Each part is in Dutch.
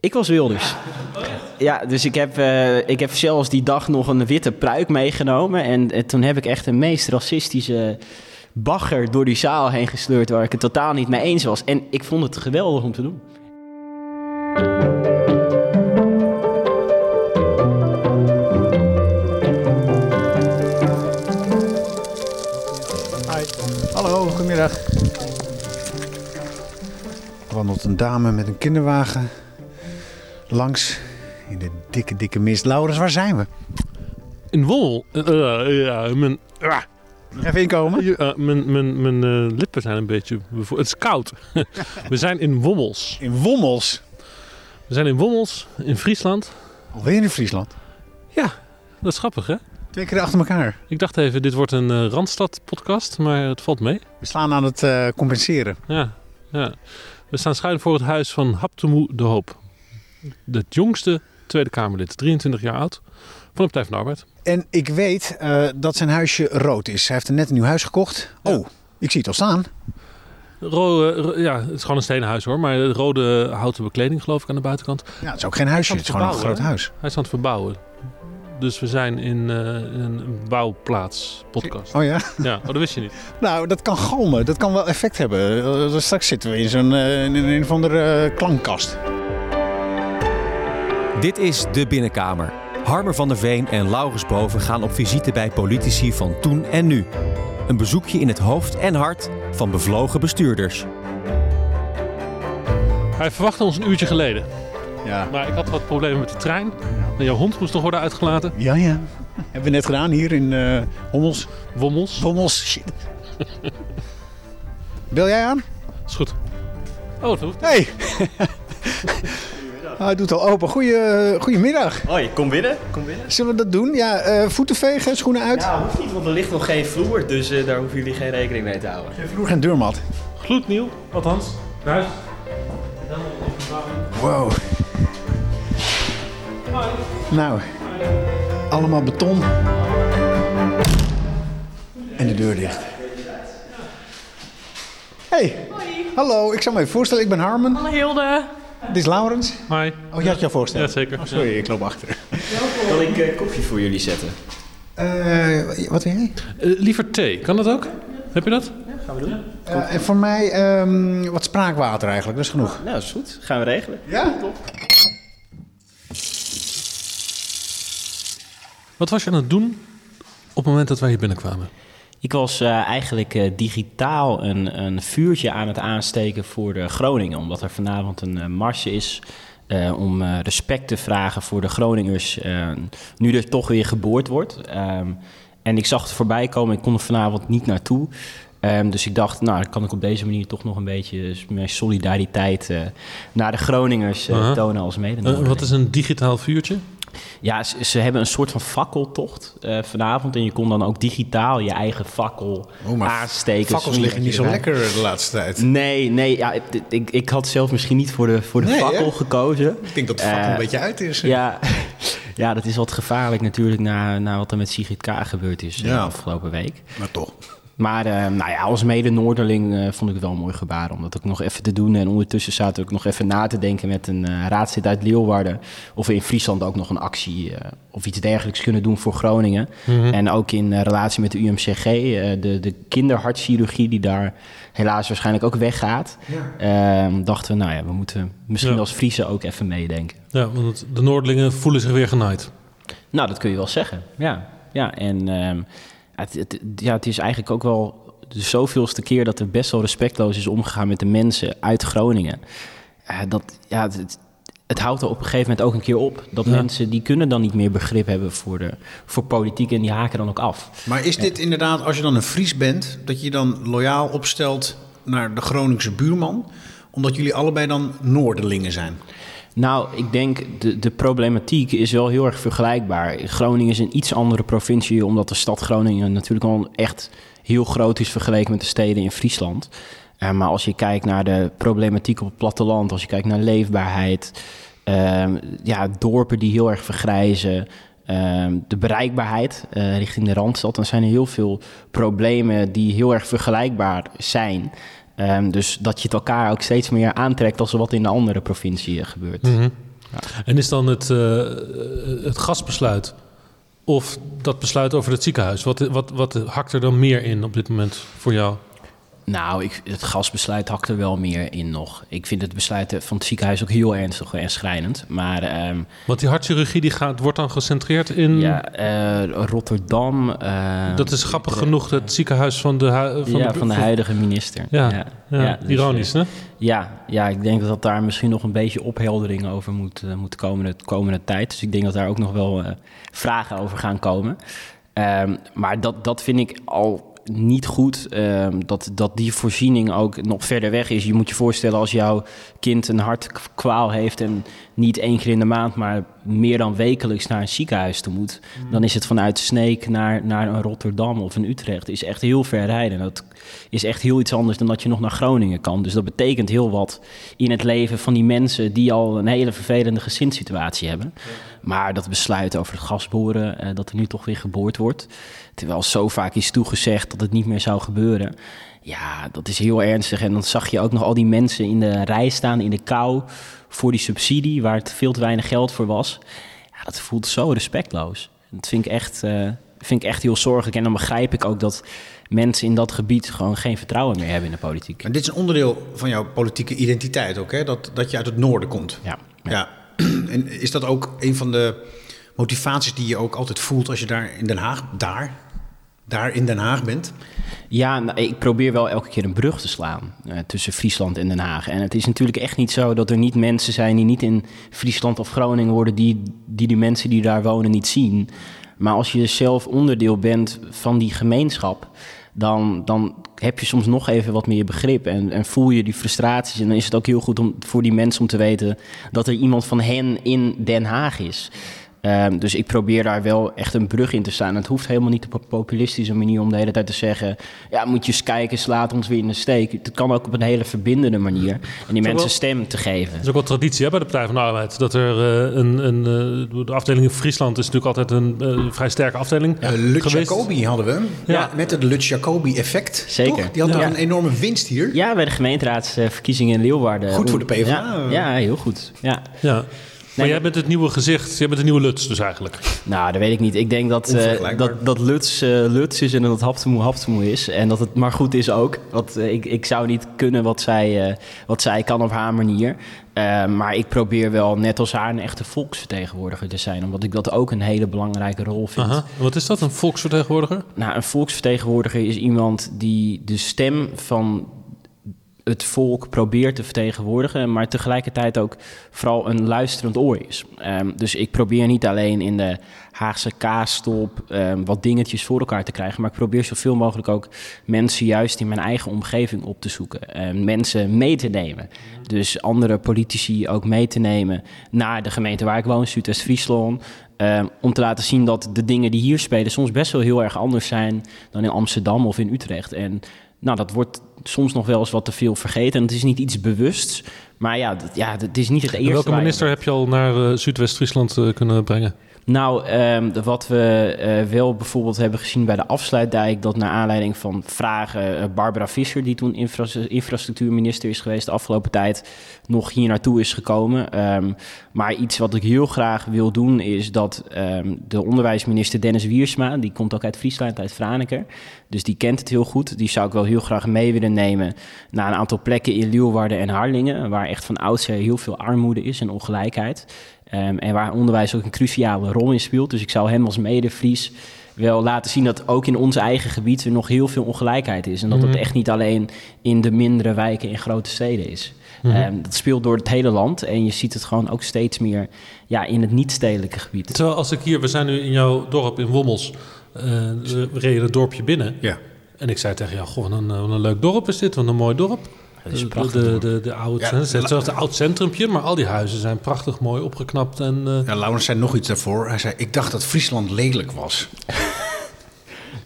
Ik was Wilders. Ja, dus ik heb, eh, ik heb zelfs die dag nog een witte pruik meegenomen. En, en toen heb ik echt de meest racistische bagger door die zaal heen gesleurd... waar ik het totaal niet mee eens was. En ik vond het geweldig om te doen. Hi. Hallo, goedemiddag. Er wandelt een dame met een kinderwagen langs in de dikke, dikke mist. Laurens, waar zijn we? In Wommel. Eh, eh, ja, mijn, ah, Even inkomen. eh, mijn, mijn, mijn lippen zijn een beetje... Het is koud. We zijn in Wommels. In Wommels. We zijn in Wommels, in Friesland. Alweer in Friesland. Ja, dat is grappig hè? Twee keer achter elkaar. Ik dacht even, dit wordt een Randstad-podcast, maar het valt mee. We slaan aan het compenseren. Ja, ja. We staan schuin voor het huis van Haptemoe de Hoop. Het jongste Tweede Kamerlid, 23 jaar oud, van de Partij van de Arbeid. En ik weet eh, dat zijn huisje rood is. Hij heeft er net een nieuw huis gekocht. Oh, ik zie het al staan. Ro, eh, ja, het is gewoon een stenen huis hoor, maar rode houten bekleding geloof ik aan de buitenkant. Ja, het is ook geen huisje. Het het is gewoon een groot huis. Hij is aan het verbouwen. Dus we zijn in, eh, in een bouwplaats podcast. Oh ja? Ja, oh, dat wist je niet. Nou, dat kan galmen. Dat kan wel effect hebben. Straks zitten we in zo'n in een of andere klankkast. Dit is De Binnenkamer. Harmer van der Veen en Laurens Boven gaan op visite bij politici van toen en nu. Een bezoekje in het hoofd en hart van bevlogen bestuurders. Hij verwachtte ons een uurtje geleden. Ja. Maar ik had wat problemen met de trein. En jouw hond moest nog worden uitgelaten. Ja, ja. Hebben we net gedaan hier in eh Hommels. Wommels. Hommels, shit. Bel jij aan? Is goed. Oh, dat hoeft. Hey. Ah, hij doet al open. Goeie, goedemiddag. Hoi, kom binnen. Kom binnen. Zullen we dat doen? Ja, eh, voeten vegen, schoenen uit. Ja, hoeft niet, want er ligt nog geen vloer. Dus eh, daar hoeven jullie geen rekening mee te houden. Vloer en deurmat. Gloednieuw, althans. Huis. Wow. Nou, allemaal beton. En de deur dicht. Hey. Hallo, ik zal me even voorstellen. Ik ben Harmen. Hallo Hilde. Dit is Laurens. Hi. Oh, je had jou voorstellen. Ja, zeker. Oh, sorry, ik loop achter. Kan ik eh, koffie voor jullie zetten? Eh, wat wil jij? Eh, liever thee, kan dat ook? Heb je dat? Eh, en voor mij ehm, wat spraakwater eigenlijk, dat is genoeg. Nou, dat is goed. Gaan we regelen. Ja? Wat was je aan het doen op het moment dat wij hier binnenkwamen? Ik was eh, eigenlijk eh, digitaal een, een vuurtje aan het aansteken voor de Groningen. Omdat er vanavond een eh, marsje is om respect te vragen voor de Groningers. nu er toch weer geboord wordt. Ehm, en ik zag het voorbij komen, ik kon er vanavond niet naartoe. Ehm, dus ik dacht, nou, dan kan ik op deze manier toch nog een beetje mijn solidariteit naar de Groningers tonen als mede. Wat is een digitaal vuurtje? Ja, ze, ze hebben een soort van fakkeltocht eh, vanavond. En je kon dan ook digitaal je eigen fakkel Oh, aansteken. Fakkels liggen niet zo lekker de laatste tijd. Nee, nee ja, ik, ik, had zelf misschien niet voor de, voor de Nee, fakkel hè? gekozen. Ik denk dat de fakkel Eh, een beetje uit is. Ja, ja, dat is wat gevaarlijk natuurlijk na, na wat er met Sigrid K. gebeurd is eh, afgelopen week. Maar toch. Maar eh, nou ja, als mede-Noorderling eh, vond ik het wel een mooi gebaar om dat ook nog even te doen. En ondertussen zaten we ook nog even na te denken met een raadslid uit Leeuwarden... of we in Friesland ook nog een actie of iets dergelijks kunnen doen voor Groningen. En ook in relatie met de UMCG, de, de kinderhartchirurgie die daar helaas waarschijnlijk ook weggaat... eh, dachten we, nou ja, we moeten misschien Ja. als Friesen ook even meedenken. Ja, want de Noordelingen voelen zich weer genaaid. Nou, dat kun je wel zeggen. Ja, ja en ehm, het, het, ja, het is eigenlijk ook wel de zoveelste keer dat er best wel respectloos is omgegaan met de mensen uit Groningen. Eh, dat, ja, het, het, het houdt er op een gegeven moment ook een keer op. Dat Ja. mensen die kunnen dan niet meer begrip hebben voor, de, voor politiek en die haken dan ook af. Maar is dit inderdaad, als je dan een Fries bent, dat je je dan loyaal opstelt naar de Groningse buurman? Omdat jullie allebei dan Noorderlingen zijn. Nou, ik denk de, de problematiek is wel heel erg vergelijkbaar. Groningen is een iets andere provincie, omdat de stad Groningen natuurlijk al echt heel groot is vergeleken met de steden in Friesland. Eh, maar als je kijkt naar de problematiek op het platteland, als je kijkt naar leefbaarheid, ehm, ja, dorpen die heel erg vergrijzen, ehm, de bereikbaarheid eh, richting de Randstad, dan zijn er heel veel problemen die heel erg vergelijkbaar zijn. Ehm, dus dat je het elkaar ook steeds meer aantrekt als er wat in de andere provincie gebeurt. Mhm. En is dan het, eh, het gasbesluit of dat besluit over het ziekenhuis, wat, wat, wat hakt er dan meer in op dit moment voor jou? Nou, ik, het gasbesluit hakt er wel meer in nog. Ik vind het besluit van het ziekenhuis ook heel ernstig en schrijnend. Maar, ehm, Want die hartchirurgie die gaat, wordt dan gecentreerd in... ja, eh, Rotterdam. eh, dat is grappig genoeg het ziekenhuis van de, van ja, de, van de huidige minister. Ja, ja, dus, ironisch, eh, hè? Ja, ja, ik denk dat daar misschien nog een beetje opheldering over moet, eh, moet komen de komende tijd. Dus ik denk dat daar ook nog wel vragen over gaan komen. Ehm, maar dat, dat vind ik al niet goed, ehm, dat, dat die voorziening ook nog verder weg is. Je moet je voorstellen als jouw kind een hartkwaal heeft... en niet één keer in de maand, maar meer dan wekelijks naar een ziekenhuis toe moet... dan is het vanuit Sneek naar, naar een Rotterdam of een Utrecht is echt heel ver rijden. Dat is echt heel iets anders dan dat je nog naar Groningen kan. Dus dat betekent heel wat in het leven van die mensen... die al een hele vervelende gezinssituatie hebben. Maar dat besluit over het gasboren, eh, dat er nu toch weer geboord wordt... terwijl zo vaak is toegezegd dat het niet meer zou gebeuren... Ja, dat is heel ernstig. En dan zag je ook nog al die mensen in de rij staan in de kou voor die subsidie, waar het veel te weinig geld voor was. Ja, dat voelt zo respectloos. Dat vind ik echt, eh, vind ik echt heel zorgelijk. En dan begrijp ik ook dat mensen in dat gebied gewoon geen vertrouwen meer hebben in de politiek. En dit is een onderdeel van jouw politieke identiteit ook, hè? Dat, dat je uit het noorden komt. Ja, Ja. En is dat ook een van de motivaties die je ook altijd voelt als je daar in Den Haag, daar, daar in Den Haag bent? Ja, nou, ik probeer wel elke keer een brug te slaan eh, tussen Friesland en Den Haag. En het is natuurlijk echt niet zo dat er niet mensen zijn die niet in Friesland of Groningen worden, die die, die mensen die daar wonen niet zien. Maar als je zelf onderdeel bent van die gemeenschap, dan, dan heb je soms nog even wat meer begrip en, en voel je die frustraties. En dan is het ook heel goed om, voor die mensen om te weten dat er iemand van hen in Den Haag is. Ehm, dus ik probeer daar wel echt een brug in te staan. Het hoeft helemaal niet op een populistische manier om de hele tijd te zeggen... ja, moet je eens kijken, slaat ons weer in de steek. Het kan ook op een hele verbindende manier. En die wel- mensen stem te geven. Het is ook wel traditie hè, bij de Partij van de Arbeid. Dat er eh, een, een, eh, de afdeling in Friesland is natuurlijk altijd een eh, vrij sterke afdeling Ja, Lut geweest. Jacobi hadden we. Ja. Met het Lut Jacobi-effect. Zeker. Toch? Die had toch Ja. een enorme winst hier. Ja, bij de gemeenteraadsverkiezingen in Leeuwarden. Goed voor de PvdA. Ja, ja heel goed. Ja. Ja. Maar jij bent het nieuwe gezicht, jij bent de nieuwe Luts dus eigenlijk. Nou, dat weet ik niet. Ik denk dat, eh, Onvergelijkbaar. dat, dat Luts, eh, Luts is en dat het Haptemoe Haptemoe is. En dat het maar goed is ook. Want eh, ik, ik zou niet kunnen wat zij, eh, wat zij kan op haar manier. Eh, maar ik probeer wel net als haar een echte volksvertegenwoordiger te zijn. Omdat ik dat ook een hele belangrijke rol vind. Aha. Wat is dat, een volksvertegenwoordiger? Nou, een volksvertegenwoordiger is iemand die de stem van het volk probeert te vertegenwoordigen, maar tegelijkertijd ook vooral een luisterend oor is. Ehm, dus ik probeer niet alleen in de Haagse kaastop ehm, wat dingetjes voor elkaar te krijgen, maar ik probeer zoveel mogelijk ook mensen juist in mijn eigen omgeving op te zoeken. en mensen mee te nemen. Dus andere politici ook mee te nemen naar de gemeente waar ik woon, Zuidwest-Friesland. Ehm, om te laten zien dat de dingen die hier spelen soms best wel heel erg anders zijn dan in Amsterdam of in Utrecht. En nou, dat wordt soms nog wel eens wat te veel vergeten. En het is niet iets bewusts. Maar ja, dat, ja het is niet het En eerste. welke minister heb je al naar eh, Zuidwest-Friesland eh, kunnen brengen? Nou, ehm, wat we eh, wel bijvoorbeeld hebben gezien bij de afsluitdijk... dat naar aanleiding van vragen... eh, Barbara Visser, die toen infra- infrastructuurminister is geweest... de afgelopen tijd nog hier naartoe is gekomen. Ehm, maar iets wat ik heel graag wil doen... is dat ehm, de onderwijsminister Dennis Wiersma... die komt ook uit Friesland, uit Franeker... dus die kent het heel goed. Die zou ik wel heel graag mee willen nemen... naar een aantal plekken in Leeuwarden en Harlingen... waar echt van oudsher heel veel armoede is en ongelijkheid... Ehm, en waar onderwijs ook een cruciale rol in speelt. Dus ik zou hem als mede-Fries wel laten zien dat ook in ons eigen gebied er nog heel veel ongelijkheid is. En dat het Mhm. echt niet alleen in de mindere wijken in grote steden is. Ehm, dat speelt door het hele land en je ziet het gewoon ook steeds meer ja, in het niet-stedelijke gebied. Terwijl als ik hier, we zijn nu in jouw dorp in Wommels, eh, we reden het dorpje binnen. Ja. En ik zei tegen jou, goh, wat een, eh, wat een leuk dorp is dit, wat een mooi dorp. Dat is De- prachtig. De, de, de, oude, Ja, het is een oud centrumpje, maar al die huizen zijn prachtig mooi opgeknapt. En, eh, Ja, Laurens zei nog iets daarvoor. Hij zei, ik dacht dat Friesland lelijk was.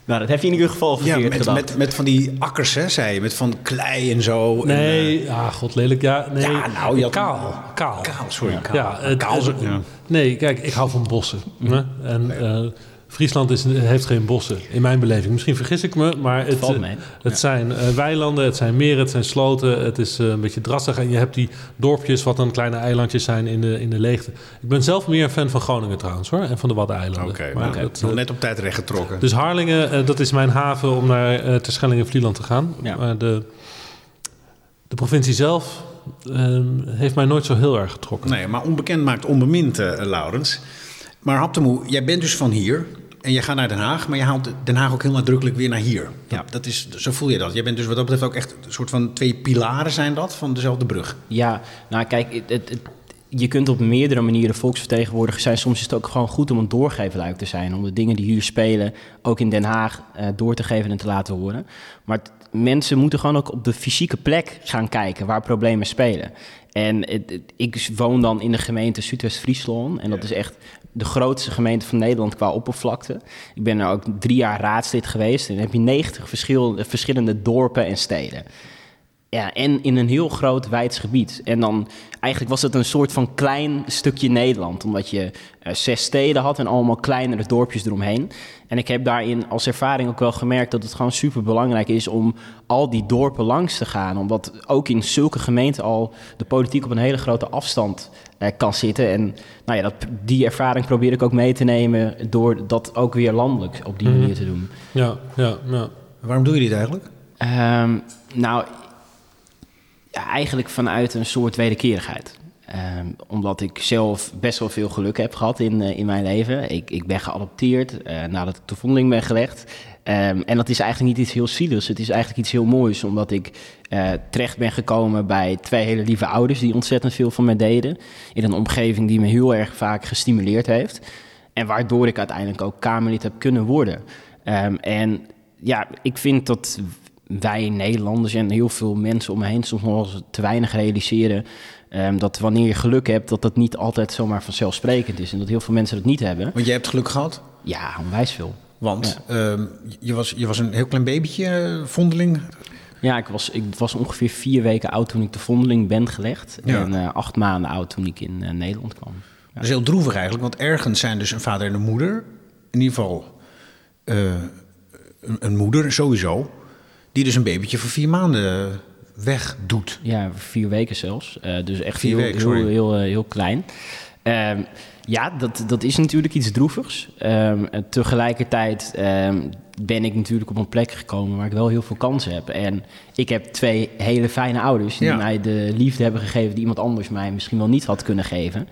Nou, dat heb je in ieder geval Ja, verkeerd met, gedacht. met, met van die akkers, hè, zei je. Met van klei en zo. En, nee, ja, god lelijk. Ja, nee. Ja, nou, je had- kaal. Kaal. kaal, sorry. Kaal. Ja, het- Kaal is ook- het- ja. Nee, kijk, ik hou van bossen. hè. En eh, Friesland is, heeft geen bossen, in mijn beleving. Misschien vergis ik me, maar het, mee. het zijn eh, weilanden, het zijn meren, het zijn sloten. Het is eh, een beetje drassig en je hebt die dorpjes wat dan kleine eilandjes zijn in de, in de leegte. Ik ben zelf meer een fan van Groningen trouwens hoor, en van de Waddeneilanden. Oké, Maar maar dat, nog eh, net op tijd recht getrokken. dus Harlingen, eh, dat is mijn haven om naar eh Terschelling en Vlieland te gaan. Ja. Maar de, de provincie zelf eh, heeft mij nooit zo heel erg getrokken. Nee, maar onbekend maakt onbemind, eh, Laurens. Maar Haptemoe, jij bent dus van hier en je gaat naar Den Haag, maar je haalt Den Haag ook heel nadrukkelijk weer naar hier. Ja. Dat is, zo voel je dat. Jij bent dus wat dat betreft ook echt een soort van twee pilaren zijn dat van dezelfde brug. Ja, nou kijk, het, het, het- je kunt op meerdere manieren volksvertegenwoordiger zijn. Soms is het ook gewoon goed om een doorgeefluik te zijn. Om de dingen die hier spelen, ook in Den Haag, eh, door te geven en te laten horen. Maar het- mensen moeten gewoon ook op de fysieke plek gaan kijken waar problemen spelen. En het- het- ik woon dan in de gemeente Zuidwest-Friesland. En dat is echt de grootste gemeente van Nederland qua oppervlakte. Ik ben er ook drie jaar raadslid geweest. En dan heb je 90 verschillende, verschillende dorpen en steden. Ja, en in een heel groot wijds gebied. En dan eigenlijk was het een soort van klein stukje Nederland. Omdat je eh, zes steden had en allemaal kleinere dorpjes eromheen. En ik heb daarin als ervaring ook wel gemerkt dat het gewoon super belangrijk is om al die dorpen langs te gaan. Omdat ook in zulke gemeenten al de politiek op een hele grote afstand eh, kan zitten. En nou ja, dat, die ervaring probeer ik ook mee te nemen door dat ook weer landelijk op die Mhm. manier te doen. Ja, ja, ja. Waarom doe je dit eigenlijk? Ehm, nou, eigenlijk vanuit een soort wederkerigheid. Ehm, omdat ik zelf best wel veel geluk heb gehad in, eh, in mijn leven. Ik, ik ben geadopteerd eh, nadat ik de vondeling ben gelegd. Ehm, en dat is eigenlijk niet iets heel zieligs. Het is eigenlijk iets heel moois. Omdat ik eh, terecht ben gekomen bij twee hele lieve ouders... die ontzettend veel van mij deden. In een omgeving die me heel erg vaak gestimuleerd heeft. En waardoor ik uiteindelijk ook Kamerlid heb kunnen worden. Ehm, en ja, ik vind dat wij Nederlanders en heel veel mensen om me heen soms nog eens te weinig realiseren. ehm, dat wanneer je geluk hebt, dat dat niet altijd zomaar vanzelfsprekend is. En dat heel veel mensen dat niet hebben. Want jij hebt geluk gehad. Ja, onwijs veel. Want ehm, je, was, je was een heel klein babytje, eh, vondeling. Ja, ik was, ik was ongeveer vier weken oud toen ik de vondeling ben gelegd. Ja. En eh, acht maanden oud toen ik in eh, Nederland kwam. Dat is heel droevig eigenlijk, want ergens zijn dus een vader en een moeder. In ieder geval een, een moeder sowieso. Die dus een babytje voor vier maanden weg doet. Ja, vier weken zelfs. Eh, dus echt Vier heel, weken, heel, heel, eh, heel klein. Ehm, ja, dat, dat is natuurlijk iets droevigs. Ehm, tegelijkertijd ehm, ben ik natuurlijk op een plek gekomen waar ik wel heel veel kansen heb. En ik heb twee hele fijne ouders die Ja. mij de liefde hebben gegeven die iemand anders mij misschien wel niet had kunnen geven.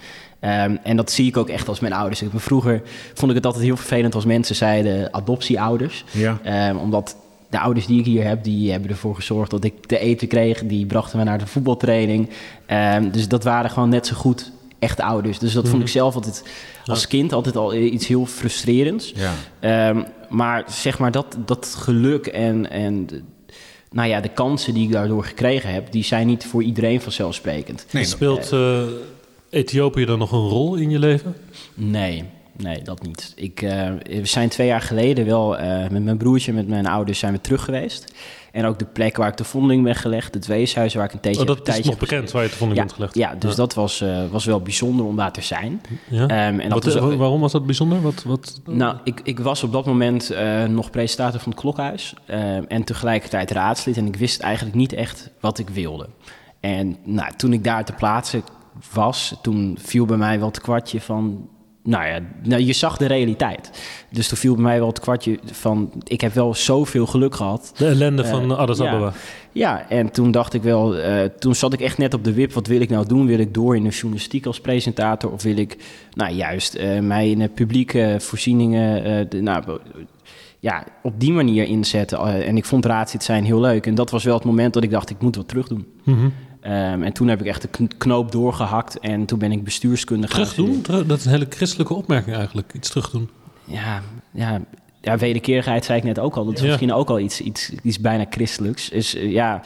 En dat zie ik ook echt als mijn ouders. Ik vroeger vond ik het altijd heel vervelend als mensen zeiden adoptieouders. Ja. Omdat de ouders die ik hier heb, die hebben ervoor gezorgd dat ik te eten kreeg. Die brachten me naar de voetbaltraining. Ehm, dus dat waren gewoon net zo goed echte ouders. Dus dat vond ik zelf altijd als kind altijd al iets heel frustrerends. Ja. Ehm, maar zeg maar dat, dat geluk en, en de, nou ja, de kansen die ik daardoor gekregen heb... die zijn niet voor iedereen vanzelfsprekend. Nee, Speelt eh, Ethiopië dan nog een rol in je leven? Nee, nee, dat niet. Ik, eh, we zijn twee jaar geleden wel eh, met mijn broertje, met mijn ouders, zijn we terug geweest. En ook de plek waar ik de vondeling ben gelegd, het weeshuis waar ik een tijdje Oh, een dat is nog bekend waar je van in ja, bent gelegd. ja, dus dat was, eh, was wel bijzonder om daar te zijn. Ja? Ehm, en dat Wat, was ook- waarom was dat bijzonder? Wat, wat, Nou, ik, ik was op dat moment nog presentator van het Klokhuis ehm, en tegelijkertijd raadslid. En ik wist eigenlijk niet echt wat ik wilde. En nou, toen ik daar te plaatsen was, toen viel bij mij wel het kwartje van... Nou ja, nou, je zag de realiteit. Dus toen viel bij mij wel het kwartje van... Ik heb wel zoveel geluk gehad. de ellende van Eh, Addis ja. Ababa. Ja, en toen dacht ik wel, eh, toen zat ik echt net op de wip. Wat wil ik nou doen? Wil ik door in de journalistiek als presentator? Of wil ik, nou juist, eh, mij in de publieke voorzieningen, de, nou, ja, op die manier inzetten? En ik vond raadslid zijn heel leuk. En dat was wel het moment dat ik dacht, ik moet wat terug doen. Mhm. Ehm, en toen heb ik echt de kn- knoop doorgehakt en toen ben ik bestuurskunde gaan Terug doen? studeren. Terug- Dat is een hele christelijke opmerking eigenlijk. Iets terug doen. Ja, ja, ja, wederkerigheid zei ik net ook al. Dat is Ja. misschien ook al iets, iets, iets bijna christelijks. Dus eh, ja,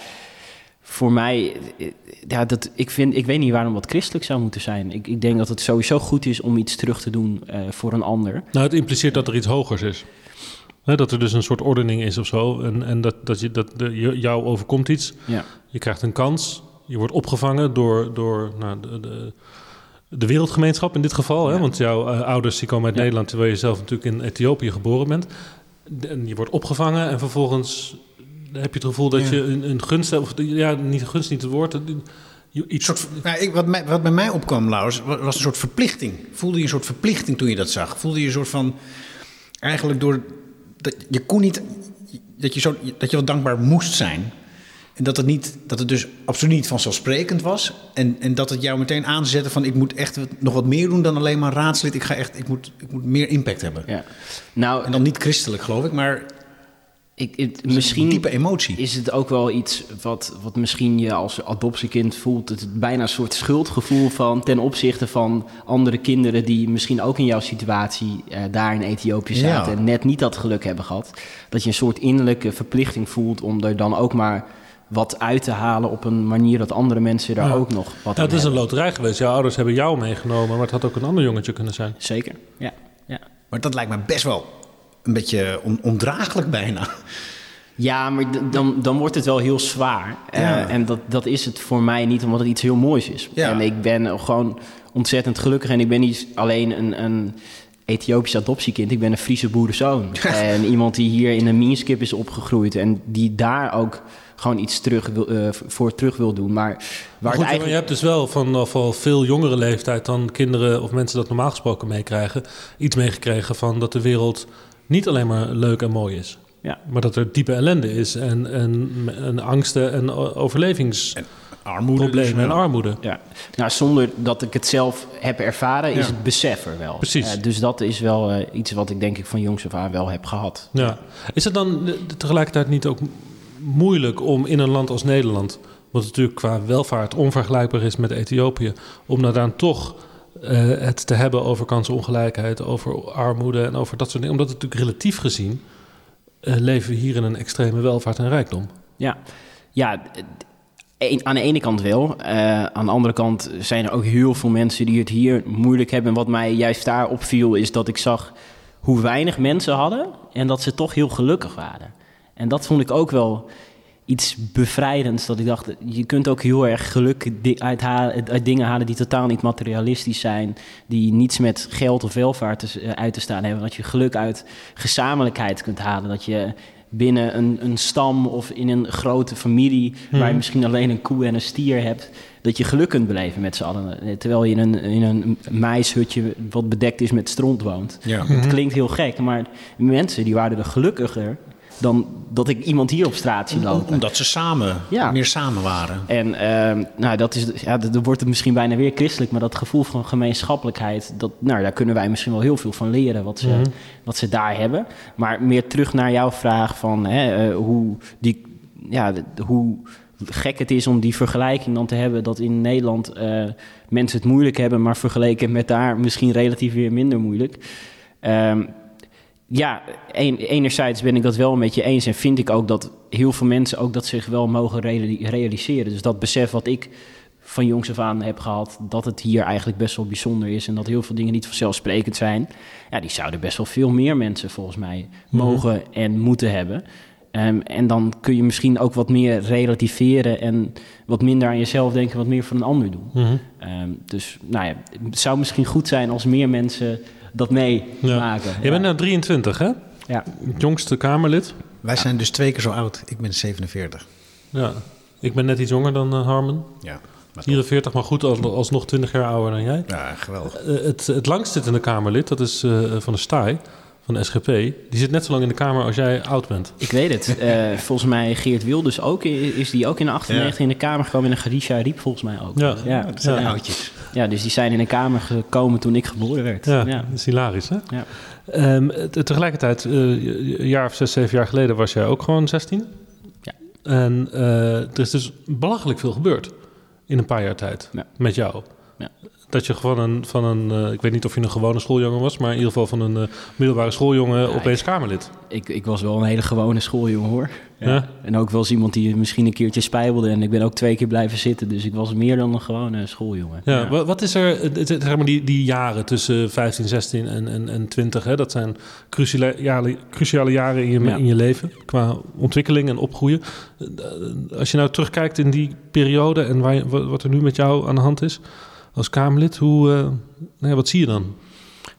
voor mij, eh, ja, dat, ik, vind, ik weet niet waarom dat christelijk zou moeten zijn. Ik, ik denk dat het sowieso goed is om iets terug te doen eh, voor een ander. Nou, het impliceert dat er iets hogers is. Dat er dus een soort ordening is of zo. En, en dat, dat, je, dat de, jou overkomt iets. Ja, Je krijgt een kans. Je wordt opgevangen door, door nou, de, de, de wereldgemeenschap in dit geval. Hè? Ja. Want jouw eh, ouders die komen uit Ja. Nederland... terwijl je zelf natuurlijk in Ethiopië geboren bent. En je wordt opgevangen en vervolgens heb je het gevoel dat je een, een gunst hebt... Of, ja, niet gunst, niet het woord. Iets, soort, nou, ik, wat, mij, wat bij mij opkwam, Laurens, wa- was een soort verplichting. Voelde je een soort verplichting toen je dat zag? Voelde je een soort van... Eigenlijk door... Dat, je kon niet... Dat je, zo, dat je wel dankbaar moest zijn. En dat het, niet, dat het dus absoluut niet vanzelfsprekend was. En, en dat het jou meteen aanzette van... ik moet echt nog wat meer doen dan alleen maar raadslid. Ik, ga echt, ik, moet, ik moet meer impact hebben. Ja. Nou, En dan niet christelijk, geloof ik, maar ik, het, een misschien diepe emotie. is het ook wel iets wat, wat misschien je als adoptiekind voelt. Het bijna een soort schuldgevoel van ten opzichte van andere kinderen die misschien ook in jouw situatie eh, daar in Ethiopië Ja. zaten en net niet dat geluk hebben gehad. Dat je een soort innerlijke verplichting voelt om er dan ook maar wat uit te halen op een manier dat andere mensen daar Ja. ook nog wat ja, aan het is een loterij geweest. Jouw ouders hebben jou meegenomen, maar het had ook een ander jongetje kunnen zijn. Zeker, ja. ja. Maar dat lijkt me best wel een beetje on, ondraaglijk bijna. Ja, maar dan, dan wordt het wel heel zwaar. Eh, Ja. en dat, dat is het voor mij niet, omdat het iets heel moois is. Ja. En ik ben gewoon ontzettend gelukkig. En ik ben niet alleen een, een Ethiopisch adoptiekind. Ik ben een Friese boerenzoon. en iemand die hier in een minskip is opgegroeid. En die daar ook gewoon iets terug wil, eh, voor terug wil doen. Maar waar Maar goed, eigenlijk... je hebt dus wel vanaf al veel jongere leeftijd dan kinderen of mensen dat normaal gesproken meekrijgen, iets meegekregen van dat de wereld niet alleen maar leuk en mooi is. Ja. Maar dat er diepe ellende is en, en, en angsten en o- overlevingsproblemen Armoede. dus, en ja. armoede. Ja, nou, zonder dat ik het zelf heb ervaren, is Ja. het besef er wel. Precies. Eh, dus dat is wel eh, iets wat ik denk ik van jongs af aan wel heb gehad. Ja. Is het dan eh, tegelijkertijd niet ook moeilijk om in een land als Nederland, wat natuurlijk qua welvaart onvergelijkbaar is met Ethiopië, om daar toch eh, het te hebben over kansenongelijkheid, over armoede en over dat soort dingen? Omdat het natuurlijk relatief gezien eh, leven we hier in een extreme welvaart en rijkdom. Ja, ja een- aan de ene kant wel. Eh, aan de andere kant zijn er ook heel veel mensen die het hier moeilijk hebben. En wat mij juist daar opviel, is dat ik zag hoe weinig mensen hadden en dat ze toch heel gelukkig waren. En dat vond ik ook wel iets bevrijdends. Dat ik dacht, je kunt ook heel erg geluk di- uithalen, uit dingen halen die totaal niet materialistisch zijn. Die niets met geld of welvaart te, eh, uit te staan hebben. Dat je geluk uit gezamenlijkheid kunt halen. Dat je binnen een, een stam of in een grote familie... waar je misschien alleen een koe en een stier hebt... dat je geluk kunt beleven met z'n allen. Eh, Terwijl je in een, in een maishutje wat bedekt is met stront woont. Ja. Het klinkt heel gek, maar mensen die waren er gelukkiger... dan dat ik iemand hier op straat zie lopen. omdat ze samen, Ja. meer samen waren. En ehm, nou, dat is, ja, dan wordt het misschien bijna weer christelijk, maar dat gevoel van gemeenschappelijkheid, dat, nou, daar kunnen wij misschien wel heel veel van leren, wat ze, Mhm. wat ze daar hebben. Maar meer terug naar jouw vraag van hè, eh, hoe, die, ja, hoe gek het is om die vergelijking dan te hebben dat in Nederland eh, mensen het moeilijk hebben, maar vergeleken met daar misschien relatief weer minder moeilijk. Ehm, ja, een- enerzijds ben ik dat wel met je eens en vind ik ook dat heel veel mensen ook dat zich wel mogen reali- realiseren. Dus dat besef wat ik van jongs af aan heb gehad, dat het hier eigenlijk best wel bijzonder is en dat heel veel dingen niet vanzelfsprekend zijn. Ja, die zouden best wel veel meer mensen volgens mij mogen en moeten hebben. Ehm, en dan kun je misschien ook wat meer relativeren en wat minder aan jezelf denken, wat meer voor een ander doen. Mhm. Ehm, dus nou ja, het zou misschien goed zijn als meer mensen dat meemaken. Je bent nou 23, hè? Ja. Het jongste Kamerlid. Wij zijn dus twee keer zo oud. Ik ben 47. Ja. Ik ben net iets jonger dan eh, Harmon. Ja, maar 44, maar goed, als, alsnog 20 jaar ouder dan jij. ja geweldig. Eh, het, het langstzittende Kamerlid, dat is eh, van de STAI, van de SGP. Die zit net zo lang in de Kamer als jij oud bent. Ik weet het. Eh, volgens mij Geert Wilders ook. Is die ook in de 98 in de Kamer gekomen en Garisha Riep volgens mij ook. Ja. ja, Dat zijn ja. oudjes. Ja, dus die zijn in de Kamer gekomen toen ik geboren werd. Ja, ja. dat is hilarisch, hè? Ja. Ehm, te- tegelijkertijd, eh, een jaar of zes, zeven jaar geleden was jij ook gewoon 16. Ja. En eh, er is dus belachelijk veel gebeurd in een paar jaar tijd Ja. met jou. Ja. Dat je gewoon een, van een, eh, ik weet niet of je een gewone schooljongen was, maar in ieder geval van een eh, middelbare schooljongen opeens Kamerlid. Ik, ik was wel een hele gewone schooljongen hoor. Ja. Ja. En ook wel eens iemand die misschien een keertje spijbelde. En ik ben ook twee keer blijven zitten. Dus ik was meer dan een gewone schooljongen. Ja, wa- Wat is er, zeg maar die, die jaren tussen 15, 16 en, en, en 20, hè, dat zijn cruciale, jaren, cruciale jaren in je, in je leven qua ontwikkeling en opgroeien. Eh, Als je nou terugkijkt in die periode en waar wat wat er nu met jou aan de hand is, als Kamerlid. Hoe, uh, nee, wat zie je dan?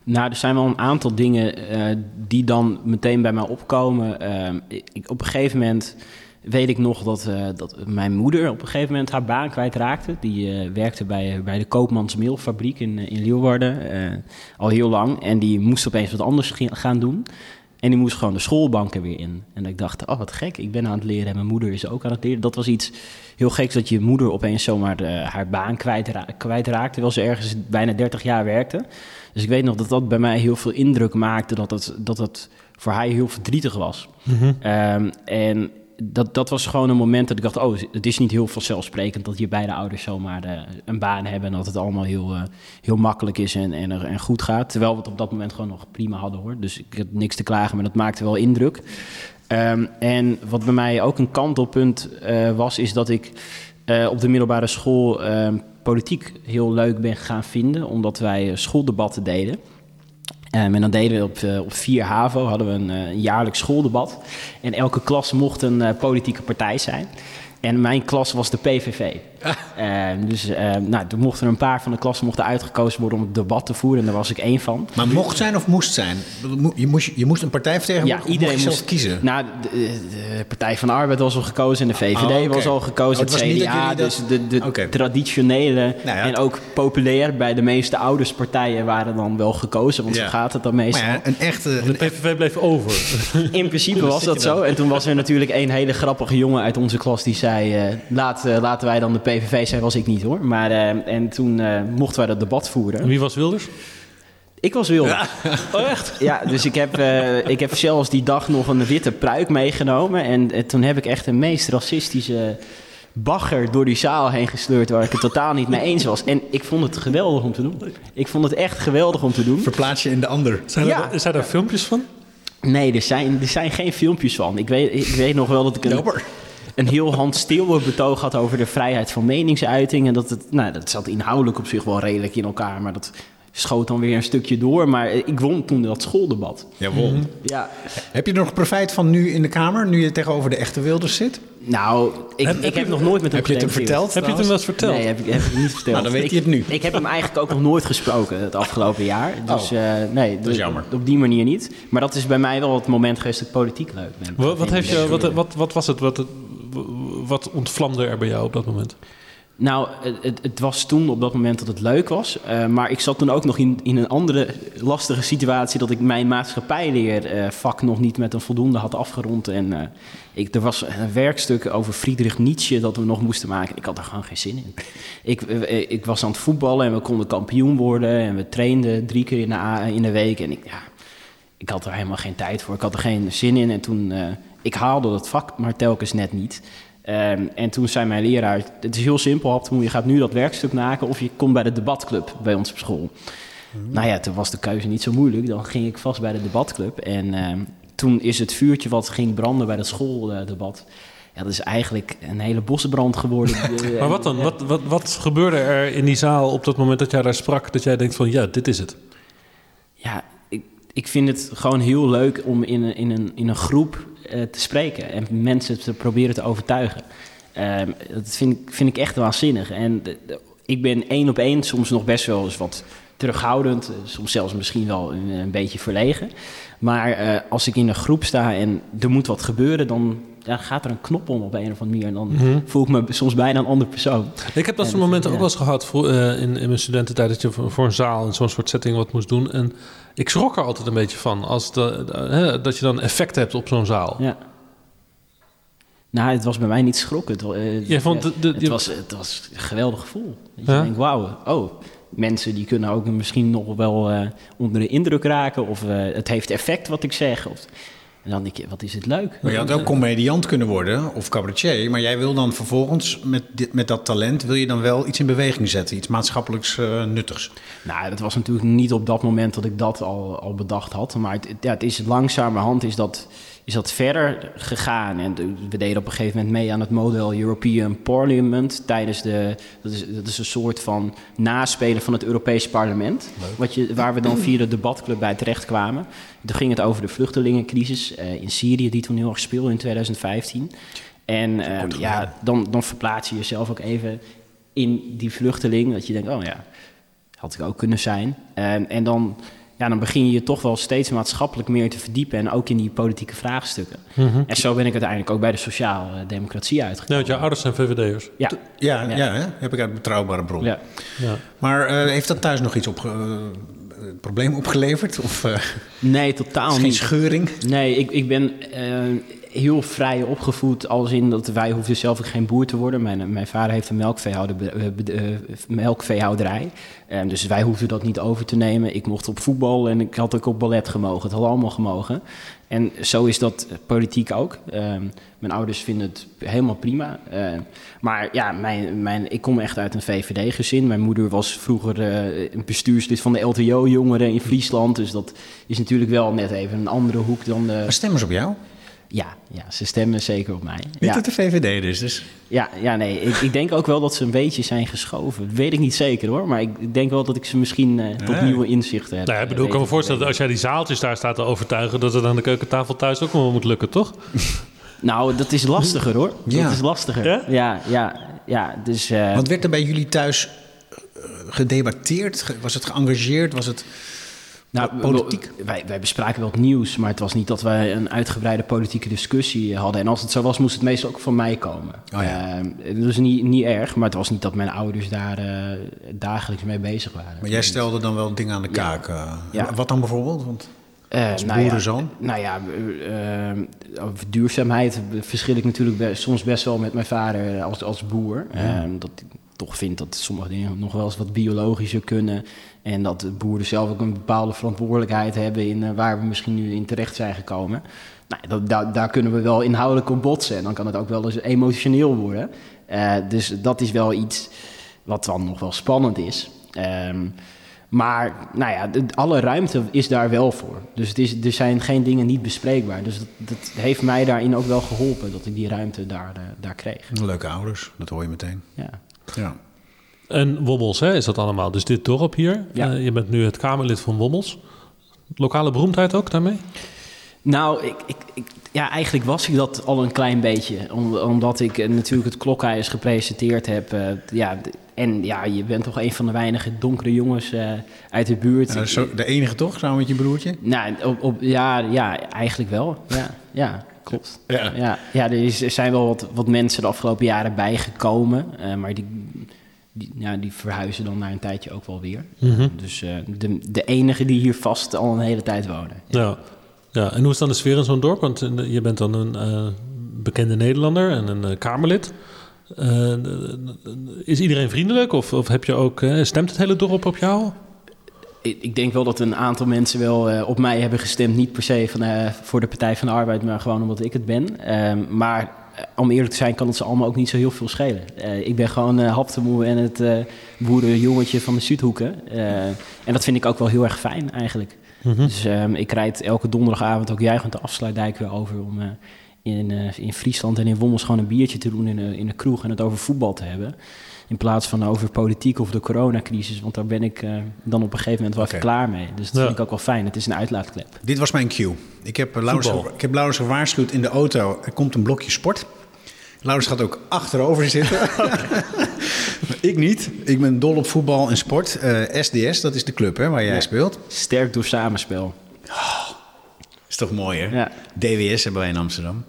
Nou, er zijn wel een aantal dingen uh, die dan meteen bij mij opkomen. Uh, ik, op een gegeven moment weet ik nog dat, dat mijn moeder op een gegeven moment haar baan kwijtraakte. Die werkte bij, bij de Koopmans Meelfabriek in, in Leeuwarden al heel lang. En die moest opeens wat anders gaan doen. En die moest gewoon de schoolbanken weer in. En ik dacht, oh wat gek, ik ben aan het leren en mijn moeder is ook aan het leren. Dat was iets heel geks dat je moeder opeens zomaar de, haar baan kwijtraakte, kwijtraakte, terwijl ze ergens bijna 30 jaar werkte. Dus ik weet nog dat dat bij mij heel veel indruk maakte, dat het, dat het voor haar heel verdrietig was. Mhm. Um, en dat, dat was gewoon een moment dat ik dacht: oh, het is niet heel vanzelfsprekend dat je beide ouders zomaar uh, een baan hebben en dat het allemaal heel, uh, heel makkelijk is en, en, en goed gaat. Terwijl we het op dat moment gewoon nog prima hadden hoor. Dus ik had niks te klagen, maar dat maakte wel indruk. Um, en wat bij mij ook een kantelpunt uh, was, is dat ik op de middelbare school politiek heel leuk ben gaan vinden, omdat wij schooldebatten deden. Um, en dan deden we op, uh, op 4 HAVO hadden we een, uh, een, jaarlijks schooldebat. En elke klas mocht een uh, politieke partij zijn. En mijn klas was de PVV. Uh, dus uh, nou, toen mochten er een paar van de klassen mochten uitgekozen worden om het debat te voeren. En daar was ik één van. Maar mocht zijn of moest zijn? Je moest, je moest een partij vertegenwoordigen? Ja, iedereen moest, moest kiezen. Nou, de, de, Partij van de Arbeid was al gekozen en de VVD oh, okay. was al gekozen. Oh, het, het CDA, dat... dus de, de okay. traditionele nou ja. en ook populair bij de meeste ouderspartijen waren dan wel gekozen. Want ja. zo gaat het dan meestal. Maar ja, een echte... De PVV bleef over. In principe was dat zo. En toen was er natuurlijk een hele grappige jongen uit onze klas die zei... Uh, laat, uh, laten wij dan de PVV zijn, was ik niet hoor. Maar, uh, en toen uh, mochten wij dat debat voeren. En wie was Wilders? Ik was Wilders. Ja. Oh, echt? Ja, dus ik heb, uh, ik heb zelfs die dag nog een witte pruik meegenomen. En toen heb ik echt de meest racistische bagger door die zaal heen gesleurd... waar ik het totaal niet mee eens was. En ik vond het geweldig om te doen. Ik vond het echt geweldig om te doen. Verplaats je in de ander. Zijn, Ja. er, zijn er filmpjes van? Nee, er zijn, er zijn geen filmpjes van. Ik weet, ik weet nog wel dat ik een, Jammer. Een heel Hans Steeuwen betoog had over de vrijheid van meningsuiting. En dat, het, nou, dat zat inhoudelijk op zich wel redelijk in elkaar, maar dat schoot dan weer een stukje door. Maar ik won toen dat schooldebat. Jawel. Ja, Heb je er nog profijt van nu in de Kamer, nu je tegenover de echte Wilders zit? nou, ik Heb- ik heb heb, je- nog nooit met hem Heb je het hem verteld? Heb je het hem wel eens verteld? Nee, heb ik, heb ik niet verteld. Nou, dan weet ik, hij het nu. Ik heb hem eigenlijk ook nog nooit gesproken het afgelopen jaar. Dus Oh, eh, nee, dat is jammer. op die manier niet. Maar dat is bij mij wel het moment geweest dat ik politiek leuk ben. Wat, wat, heeft je, wat, wat, wat was het? Wat, het- wat ontvlamde er bij jou op dat moment? Nou, het- het, was toen op dat moment dat het leuk was. eh, maar ik zat toen ook nog in, in een andere lastige situatie... dat ik mijn maatschappijleervak nog niet met een voldoende had afgerond. En eh, ik, er was een werkstuk over Friedrich Nietzsche dat we nog moesten maken. Ik had er gewoon geen zin in. Ik, eh, ik was aan het voetballen en we konden kampioen worden... en we trainden drie keer in de, in de week. En ik, ja, ik had er helemaal geen tijd voor. Ik had er geen zin in. En toen, eh, ik haalde dat vak maar telkens net niet. Ehm, en toen zei mijn leraar, het is heel simpel, je gaat nu dat werkstuk maken of je komt bij de debatclub bij ons op school. Nou ja, toen was de keuze niet zo moeilijk. Dan ging ik vast bij de debatclub. En ehm, toen is het vuurtje wat ging branden bij dat schooldebat... Ja, dat is eigenlijk een hele bossenbrand geworden. Maar wat dan? Wat, wat, wat gebeurde er in die zaal op dat moment dat jij daar sprak... dat jij denkt van ja, dit is het? Ja, ik, vind het gewoon heel leuk om in een, in een, in een groep eh, te spreken en mensen te proberen te overtuigen. Ehm, dat vind ik, vind ik echt waanzinnig. En de- de- ik ben één op één soms nog best wel eens wat terughoudend, eh, soms zelfs misschien wel een, een beetje verlegen. Maar eh, als ik in een groep sta en er moet wat gebeuren, dan ja, gaat er een knop om op een of andere manier. En dan Mhm. voel ik me soms bijna een andere persoon. Ik heb dat soort momenten ja. ook wel eens gehad voor, eh, in, in mijn studententijd... dat je voor, voor een zaal in zo'n soort setting wat moest doen. En ik schrok er altijd een beetje van... Als de, de- hè, dat je dan effect hebt op zo'n zaal. Ja. Nou, het was bij mij niet schrokken. Het, eh, Jij vond ja, de- de- het, was, het was een geweldig gevoel. Dat je Ja? denkt, wauw, oh, mensen die kunnen ook misschien nog wel eh, onder de indruk raken. Of eh, het heeft effect wat ik zeg. Of, en dan denk je, wat is het leuk. Maar je had ook comediant kunnen worden of cabaretier. Maar jij wil dan vervolgens met, dit, met dat talent... wil je dan wel iets in beweging zetten. Iets maatschappelijks eh, nuttigs. Nou, dat was natuurlijk niet op dat moment dat ik dat al, al bedacht had. Maar het, ja, het is langzamerhand is dat, is dat verder gegaan. En we deden op een gegeven moment mee aan het Model European Parliament. Tijdens de, dat is, dat is een soort van naspelen van het Europees Parlement. Wat je, waar we dan via de debatclub bij terecht kwamen. Toen ging het over de vluchtelingencrisis eh, in Syrië, die toen heel erg speelde in 2015. En eh, ja, dan, dan verplaats je jezelf ook even in die vluchteling. Dat je denkt, oh ja, had ik ook kunnen zijn. En dan, ja, dan begin je je toch wel steeds maatschappelijk meer te verdiepen. En ook in die politieke vraagstukken. En zo ben ik uiteindelijk ook bij de sociale democratie Nee, uitgekomen. want jouw ouders zijn VVD'ers. Ja, Ja, ja. Ja. hè? heb ik uit betrouwbare bron. ja. Ja. Maar eh, heeft dat thuis nog iets op, eh, probleem opgeleverd? Of eh, Nee, totaal geen niet. scheuring? Nee, ik, ik ben eh, heel vrij opgevoed. Als in dat wij hoefden zelf geen boer te worden. Mijn, mijn vader heeft een melkveehouder, eh, eh, melkveehouderij. Eh, dus wij hoefden dat niet over te nemen. Ik mocht op voetbal en ik had ook op ballet gemogen. Het had allemaal gemogen. En zo is dat politiek ook. Eh, mijn ouders vinden het helemaal prima. Eh, maar ja, mijn, mijn, ik kom echt uit een VVD-gezin. Mijn moeder was vroeger eh, een bestuurslid van de LTO-jongeren in Friesland. Dus dat is natuurlijk wel net even een andere hoek dan de... Maar stemmen ze op jou? Ja, ja, ze stemmen zeker op mij. Niet Ja, op de VVD dus. dus. ja, ja nee, ik, ik denk ook wel dat ze een beetje zijn geschoven. Dat weet ik niet zeker hoor, maar ik denk wel dat ik ze misschien eh, tot Nee. nieuwe inzichten heb. Nou, ik bedoel, ik kan me eh, voorstellen dat als jij die zaaltjes daar staat te overtuigen, dat het aan de keukentafel thuis ook wel moet lukken, toch? Nou, dat is lastiger hoor. Ja. Dat is lastiger. Ja? Ja, ja, ja. dus... eh, Wat werd er bij jullie thuis eh, gedebatteerd? Ge- Was het geëngageerd? Was het... Nou, politiek? Wij, wij bespraken wel het nieuws, maar het was niet dat wij een uitgebreide politieke discussie hadden. En als het zo was, moest het meestal ook van mij komen. Oh ja. Dat is niet, niet erg, maar het was niet dat mijn ouders daar eh, dagelijks mee bezig waren. Maar jij stelde dan wel dingen aan de kaak. eh. Ja. Wat dan bijvoorbeeld? Want Eh, Als nou boerenzoon? Ja, nou ja, eh, eh, over duurzaamheid verschil ik natuurlijk soms best wel met mijn vader als, als boer. Eh, dat ik toch vind dat sommige dingen nog wel eens wat biologischer kunnen. En dat de boeren zelf ook een bepaalde verantwoordelijkheid hebben in eh, waar we misschien nu in terecht zijn gekomen. Nou, dat, daar, daar kunnen we wel inhoudelijk op botsen. En dan kan het ook wel eens emotioneel worden. Eh, dus dat is wel iets wat dan nog wel spannend is. Ehm, maar nou ja, de- alle ruimte is daar wel voor. Dus het is, er zijn geen dingen niet bespreekbaar. Dus dat, dat heeft mij daarin ook wel geholpen dat ik die ruimte daar, eh, daar kreeg. leuke ouders, dat hoor je meteen. Ja. Ja. En Wommels, hè, is dat allemaal. Dus dit dorp hier. Ja. Eh, je bent nu het Kamerlid van Wommels. Lokale beroemdheid ook daarmee? Nou, ik, ik, ik- ja, eigenlijk was ik dat al een klein beetje. Om- omdat ik eh, natuurlijk het klokhuis gepresenteerd heb. eh, ja, en ja, je bent toch een van de weinige donkere jongens eh, uit de buurt. Is zo- de enige toch, samen met je broertje? Nou, op, op, ja, ja, eigenlijk wel. Ja, ja klopt. Ja. Ja, ja er, is, er zijn wel wat, wat mensen de afgelopen jaren bijgekomen. eh, maar die, die, ja, die verhuizen dan na een tijdje ook wel weer. Dus eh, de, de enige die hier vast al een hele tijd wonen. Ja. ja. En hoe is dan de sfeer in zo'n dorp? Want eh, je bent dan een eh, bekende Nederlander en een Kamerlid. Is iedereen vriendelijk? Of, of heb je ook, stemt het hele dorp op jou? Ik, denk wel dat een aantal mensen wel op mij hebben gestemd. Niet per se van, voor de Partij van de Arbeid, maar gewoon omdat ik het ben. Ehm, maar om eerlijk te zijn kan het ze allemaal ook niet zo heel veel schelen. Eh, ik ben gewoon eh haptemoe en het eh boerenjongetje van de Zuidhoeken. Eh, en dat vind ik ook wel heel erg fijn eigenlijk. Dus ehm, ik rijd elke donderdagavond ook juichend de afsluitdijk weer over... om eh, in, eh, in Friesland en in Wommels gewoon een biertje te doen in in de kroeg... en het over voetbal te hebben. In plaats van over politiek of de coronacrisis. Want daar ben ik eh, dan op een gegeven moment wel even klaar mee. Dus dat Ja. vind ik ook wel fijn. Het is een uitlaatklep. Dit was mijn cue. Ik heb, eh, Laurens, ik heb Laurens gewaarschuwd in de auto. Er komt een blokje sport. Laurens gaat ook achterover zitten. ik niet. Ik ben dol op voetbal en sport. Eh, SDS, dat is de club hè, waar jij Ja. speelt. Sterk door samenspel. Is toch mooi, hè? Ja. DWS hebben wij in Amsterdam.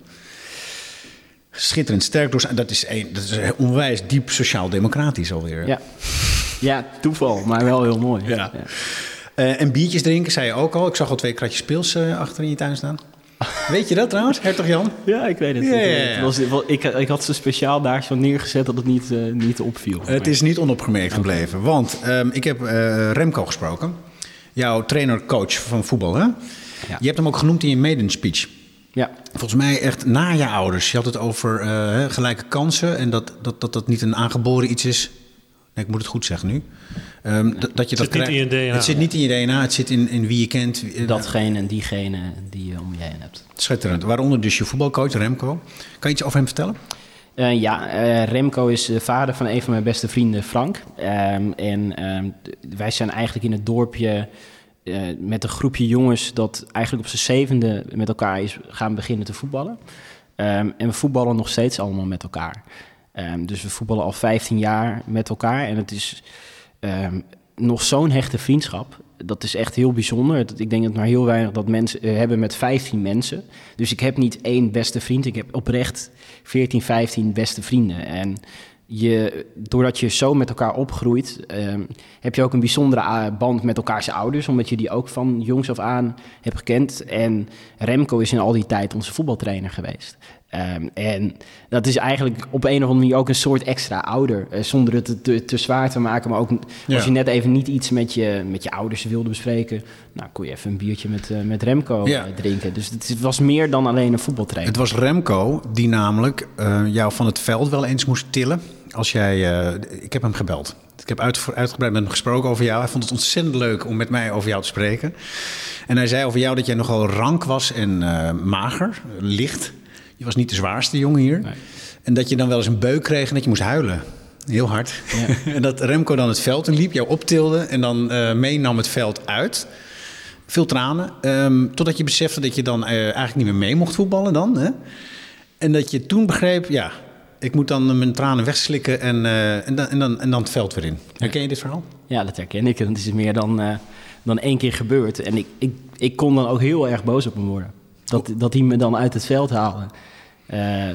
Schitterend sterk door. Dat is, een, dat is onwijs diep sociaal-democratisch alweer. Ja. ja, toeval, maar wel heel mooi. Ja. Eh, en biertjes drinken, zei je ook al. Ik zag al twee kratjes pils eh, achter in je tuin staan. Weet je dat trouwens, hertog Jan? Ja, ik weet het. Ja, Ik weet ja, het. ja. Het was, ik, ik had ze speciaal daar zo neergezet dat het niet, eh, niet opviel. Het is niet onopgemerkt gebleven. Want ehm, ik heb eh, Remco gesproken. Jouw trainer-coach van voetbal, hè? Je hebt hem ook genoemd in je maiden speech. Ja, Volgens mij echt na je ouders. Je had het over eh, hè, gelijke kansen en dat dat, dat dat niet een aangeboren iets is. Nee, ik moet het goed zeggen nu. Ehm, dat, dat je dat zit niet krijgt- in je DNA. Het zit niet in je DNA, het zit in, in wie je kent. wie- datgene en diegene die je om je heen hebt. Schitterend. Waaronder dus je voetbalcoach Remco. Kan je iets over hem vertellen? Eh, ja, eh, Remco is de vader van een van mijn beste vrienden, Frank. Ehm, en ehm, wij zijn eigenlijk in het dorpje eh, met een groepje jongens dat eigenlijk op zijn zevende met elkaar is gaan beginnen te voetballen. Ehm, en we voetballen nog steeds allemaal met elkaar. Ehm, dus we voetballen al 15 jaar met elkaar. En het is ehm, nog zo'n hechte vriendschap. Dat is echt heel bijzonder. Ik denk dat maar heel weinig dat mensen eh, hebben met 15 mensen. Dus ik heb niet één beste vriend. Ik heb oprecht 14, 15 beste vrienden. En je, doordat je zo met elkaar opgroeit, ehm, heb je ook een bijzondere a- band met elkaars ouders. Omdat je die ook van jongs af aan hebt gekend. En Remco is in al die tijd onze voetbaltrainer geweest. Ehm, en dat is eigenlijk op een of andere manier ook een soort extra ouder. eh, zonder het te, te, te zwaar te maken. Maar ook Ja. als je net even niet iets met je, met je ouders wilde bespreken. Nou, kon je even een biertje met, eh, met Remco Ja. eh, drinken. Dus het was meer dan alleen een voetbaltrainer. Het was Remco die namelijk eh, jou van het veld wel eens moest tillen. Als jij, eh, ik heb hem gebeld. Ik heb uit, uitgebreid met hem gesproken over jou. Hij vond het ontzettend leuk om met mij over jou te spreken. En hij zei over jou dat jij nogal rank was en eh, mager, licht. Je was niet de zwaarste jongen hier. Nee. En dat je dan wel eens een beuk kreeg en dat je moest huilen. Heel hard. en dat Remco dan het veld in liep, jou optilde en dan eh, meenam het veld uit. Veel tranen. ehm, totdat je besefte dat je dan eigenlijk niet meer mee mocht voetballen dan. Hè? En dat je toen begreep, ja, ik moet dan mijn tranen wegslikken en, eh, en, dan, en, dan, en dan het veld weer in. Herken je dit verhaal? Ja, dat herken ik. Het is meer dan, eh, dan één keer gebeurd. En ik, ik, ik kon dan ook heel erg boos op hem worden. Dat, dat hij me dan uit het veld haalde. Eh,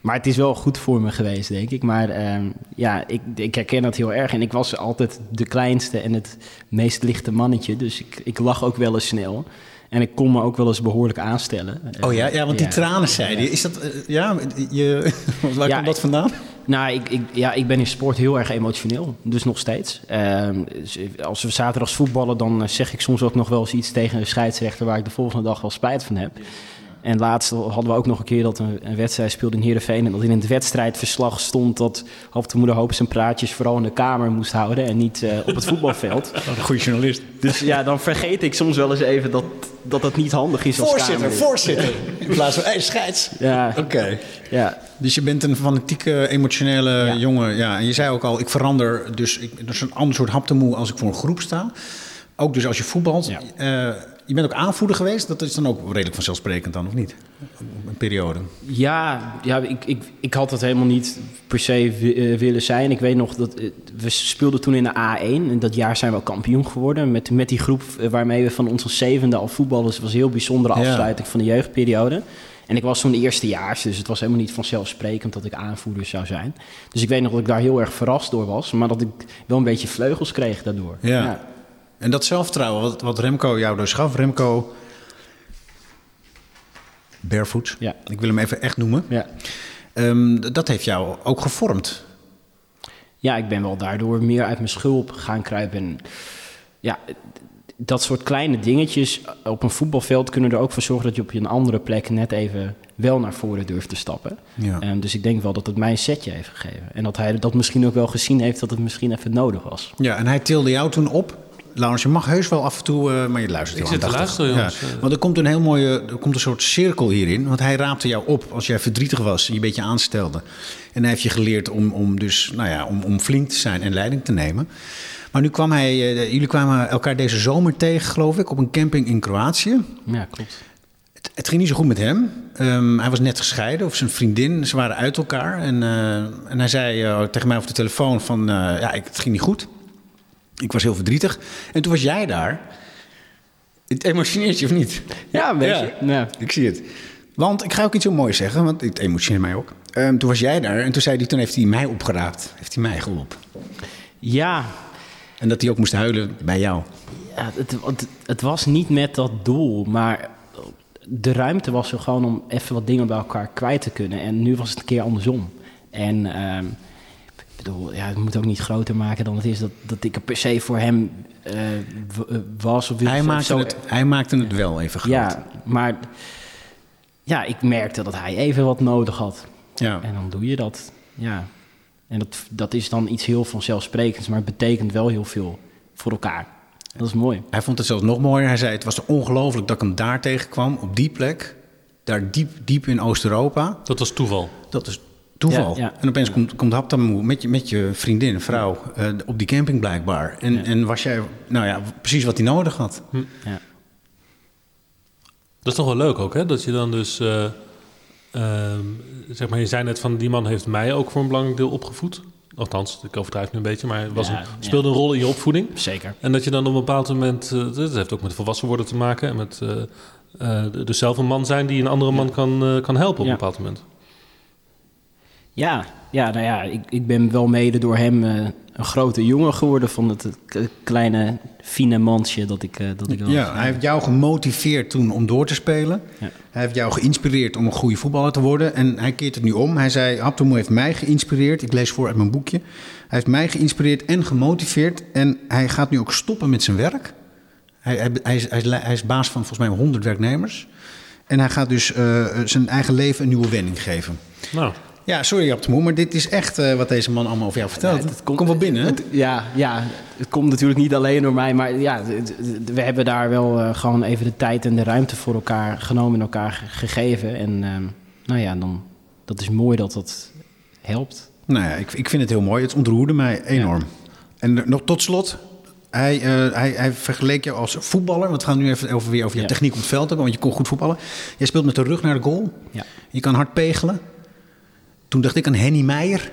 maar het is wel goed voor me geweest, denk ik. Maar ehm, ja, ik, ik herken dat heel erg. En ik was altijd de kleinste en het meest lichte mannetje. Dus ik, ik lag ook wel eens snel. En ik kon me ook wel eens behoorlijk aanstellen. Oh ja, ja want die Ja. tranen zei je. Is dat, eh, ja, je, waar Ja, komt dat vandaan? Nou, ik, ik, ja, ik ben in sport heel erg emotioneel. Dus nog steeds. Ehm, dus als we zaterdags voetballen, dan eh, zeg ik soms ook nog wel eens iets tegen een scheidsrechter... waar ik de volgende dag wel spijt van heb. En laatst hadden we ook nog een keer dat een, een wedstrijd speelde in Heerenveen... en dat in het wedstrijdverslag stond dat Hoop de Moeder Hoop zijn praatjes... vooral in de kamer moest houden en niet eh, op het voetbalveld. Een goede journalist. Dus ja, dan vergeet ik soms wel eens even dat dat, dat niet handig is als Voorzitter, kamerlid. voorzitter. In plaats van, hey, scheids. Ja, Oké. ja, Dus je bent een fanatieke, emotionele Ja. jongen. Ja, en je zei ook al, ik verander. Dus ik, dat is een ander soort haptemoe als ik voor een groep sta. Ook dus als je voetbalt. Ja. Eh, je bent ook aanvoerder geweest. Dat is dan ook redelijk vanzelfsprekend dan, of niet? Een periode. Ja, ja ik, ik, ik had dat helemaal niet per se eh, willen zijn. Ik weet nog dat eh, we speelden toen in de A1. En dat jaar zijn we ook kampioen geworden. Met, met die groep eh, waarmee we van onze zevende al voetballen. Dus het was een heel bijzondere Ja. afsluiting van de jeugdperiode. En ik was toen eerstejaars, dus het was helemaal niet vanzelfsprekend dat ik aanvoerder zou zijn. Dus ik weet nog dat ik daar heel erg verrast door was. Maar dat ik wel een beetje vleugels kreeg daardoor. Ja. En dat zelfvertrouwen, wat, wat Remco jou dus gaf. Remco Barefoot. Ja. Ik wil hem even echt noemen. ja. Ehm, dat heeft jou ook gevormd. ja, ik ben wel daardoor meer uit mijn schulp gaan kruipen. En ja, dat soort kleine dingetjes op een voetbalveld kunnen er ook voor zorgen dat je op een andere plek net even wel naar voren durft te stappen. Ja. Ehm, dus ik denk wel dat het mij een setje heeft gegeven. En dat hij dat misschien ook wel gezien heeft dat het misschien even nodig was. Ja, en hij tilde jou toen op. Laurens, je mag heus wel af en toe, eh, maar je luistert Ik heel zit te luisteren, jongens. Ja, want er komt een heel mooie, er komt een soort cirkel hierin. Want hij raapte jou op als jij verdrietig was en je een beetje aanstelde. En hij heeft je geleerd om, om dus, nou ja, om, om flink te zijn en leiding te nemen. Maar nu kwam hij, eh, jullie kwamen elkaar deze zomer tegen, geloof ik, op een camping in Kroatië. Ja, klopt. Het, het ging niet zo goed met hem. Ehm, hij was net gescheiden, of zijn vriendin. Ze waren uit elkaar. En, eh, en hij zei eh, tegen mij over de telefoon van... eh, ja, ik, het ging niet goed. Ik was heel verdrietig. En toen was jij daar. Het emotioneert je of niet? Ja, een beetje. Ja. Ik zie het. Want ik ga ook iets zo moois zeggen, want het emotioneert mij ook. Ehm, toen was jij daar en toen zei hij, toen heeft hij mij opgeraapt. Heeft hij mij geholpen. ja, En dat hij ook moest huilen bij jou. Ja, het, het, het was niet met dat doel, maar de ruimte was er gewoon om even wat dingen bij elkaar kwijt te kunnen. En nu was het een keer andersom. En ehm, ik bedoel, ja, het moet ook niet groter maken dan het is dat, dat ik er per se voor hem eh, eh, was. Of Hij maakte, zo. het, hij maakte het wel even groot. Ja, maar ja, ik merkte dat hij even wat nodig had. ja. En dan doe je dat. Ja. En dat, dat is dan iets heel vanzelfsprekends, maar het betekent wel heel veel voor elkaar. Dat is mooi. Hij vond het zelfs nog mooier. Hij zei: Het was ongelooflijk dat ik hem daar tegenkwam, op die plek. Daar diep, diep in Oost-Europa. Dat was toeval. Dat is toeval. Ja, ja. En opeens komt, komt Haptamoe met je, met je vriendin, vrouw, eh, op die camping blijkbaar. En, Ja. en was jij, nou ja, precies wat hij nodig had. Ja. Dat is toch wel leuk ook, hè? Dat je dan dus... eh, eh, Ehm, zeg maar, je zei net van die man heeft mij ook voor een belangrijk deel opgevoed. Althans, ik overdrijf nu een beetje, maar het was Ja, een, ja. speelde een rol in je opvoeding. Zeker. En dat je dan op een bepaald moment, eh, dat heeft ook met volwassen worden te maken en met eh, eh, dus zelf een man zijn die een andere man kan, eh, kan helpen op Ja. een bepaald moment. Ja, ja, nou ja, ik, ik ben wel mede door hem eh, een grote jongen geworden van het, kleine fine mansje dat ik, eh, dat ik was. Ja, hij heeft jou gemotiveerd toen om door te spelen. Ja. Hij heeft jou geïnspireerd om een goede voetballer te worden. En hij keert het nu om. Hij zei, Abdelmoe heeft mij geïnspireerd. Ik lees voor uit mijn boekje. Hij heeft mij geïnspireerd en gemotiveerd. En hij gaat nu ook stoppen met zijn werk. Hij, hij, hij, is, hij, is, hij is baas van volgens mij 100 werknemers. En hij gaat dus eh, zijn eigen leven een nieuwe wending geven. Nou, Ja, sorry Abdelmoe, maar dit is echt eh, wat deze man allemaal over jou vertelt. Ja, het komt wel binnen. Het- ja, ja, het komt natuurlijk niet alleen door mij, maar ja, het- we hebben daar wel eh, gewoon even de tijd en de ruimte voor elkaar genomen en elkaar ge- gegeven. En ehm, nou ja, dan, dat is mooi dat dat helpt. Nou ja, ik, ik vind het heel mooi. Het ontroerde mij enorm. En nog tot slot, hij, eh, hij, hij vergeleek jou als voetballer. Want we gaan nu even over, weer over je Ja. techniek op het veld hebben, want je kon goed voetballen. Jij speelt met de rug naar de goal. Ja. Je kan hard pegelen. Toen dacht ik aan Henny Meijer.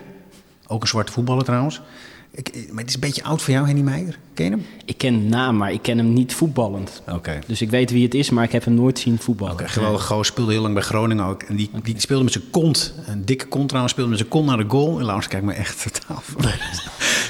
Ook een zwarte voetballer trouwens. Ik, maar het is een beetje oud voor jou, Henny Meijer. Ken je hem? Ik ken de naam, maar ik ken hem niet voetballend. Oké. Dus ik weet wie het is, maar ik heb hem nooit zien voetballen. Oké, geweldig goos. Speelde heel lang bij Groningen ook. En die, die speelde met zijn kont, een dikke kont trouwens, speelde met zijn kont naar de goal. En Laurens kijkt me echt totaal.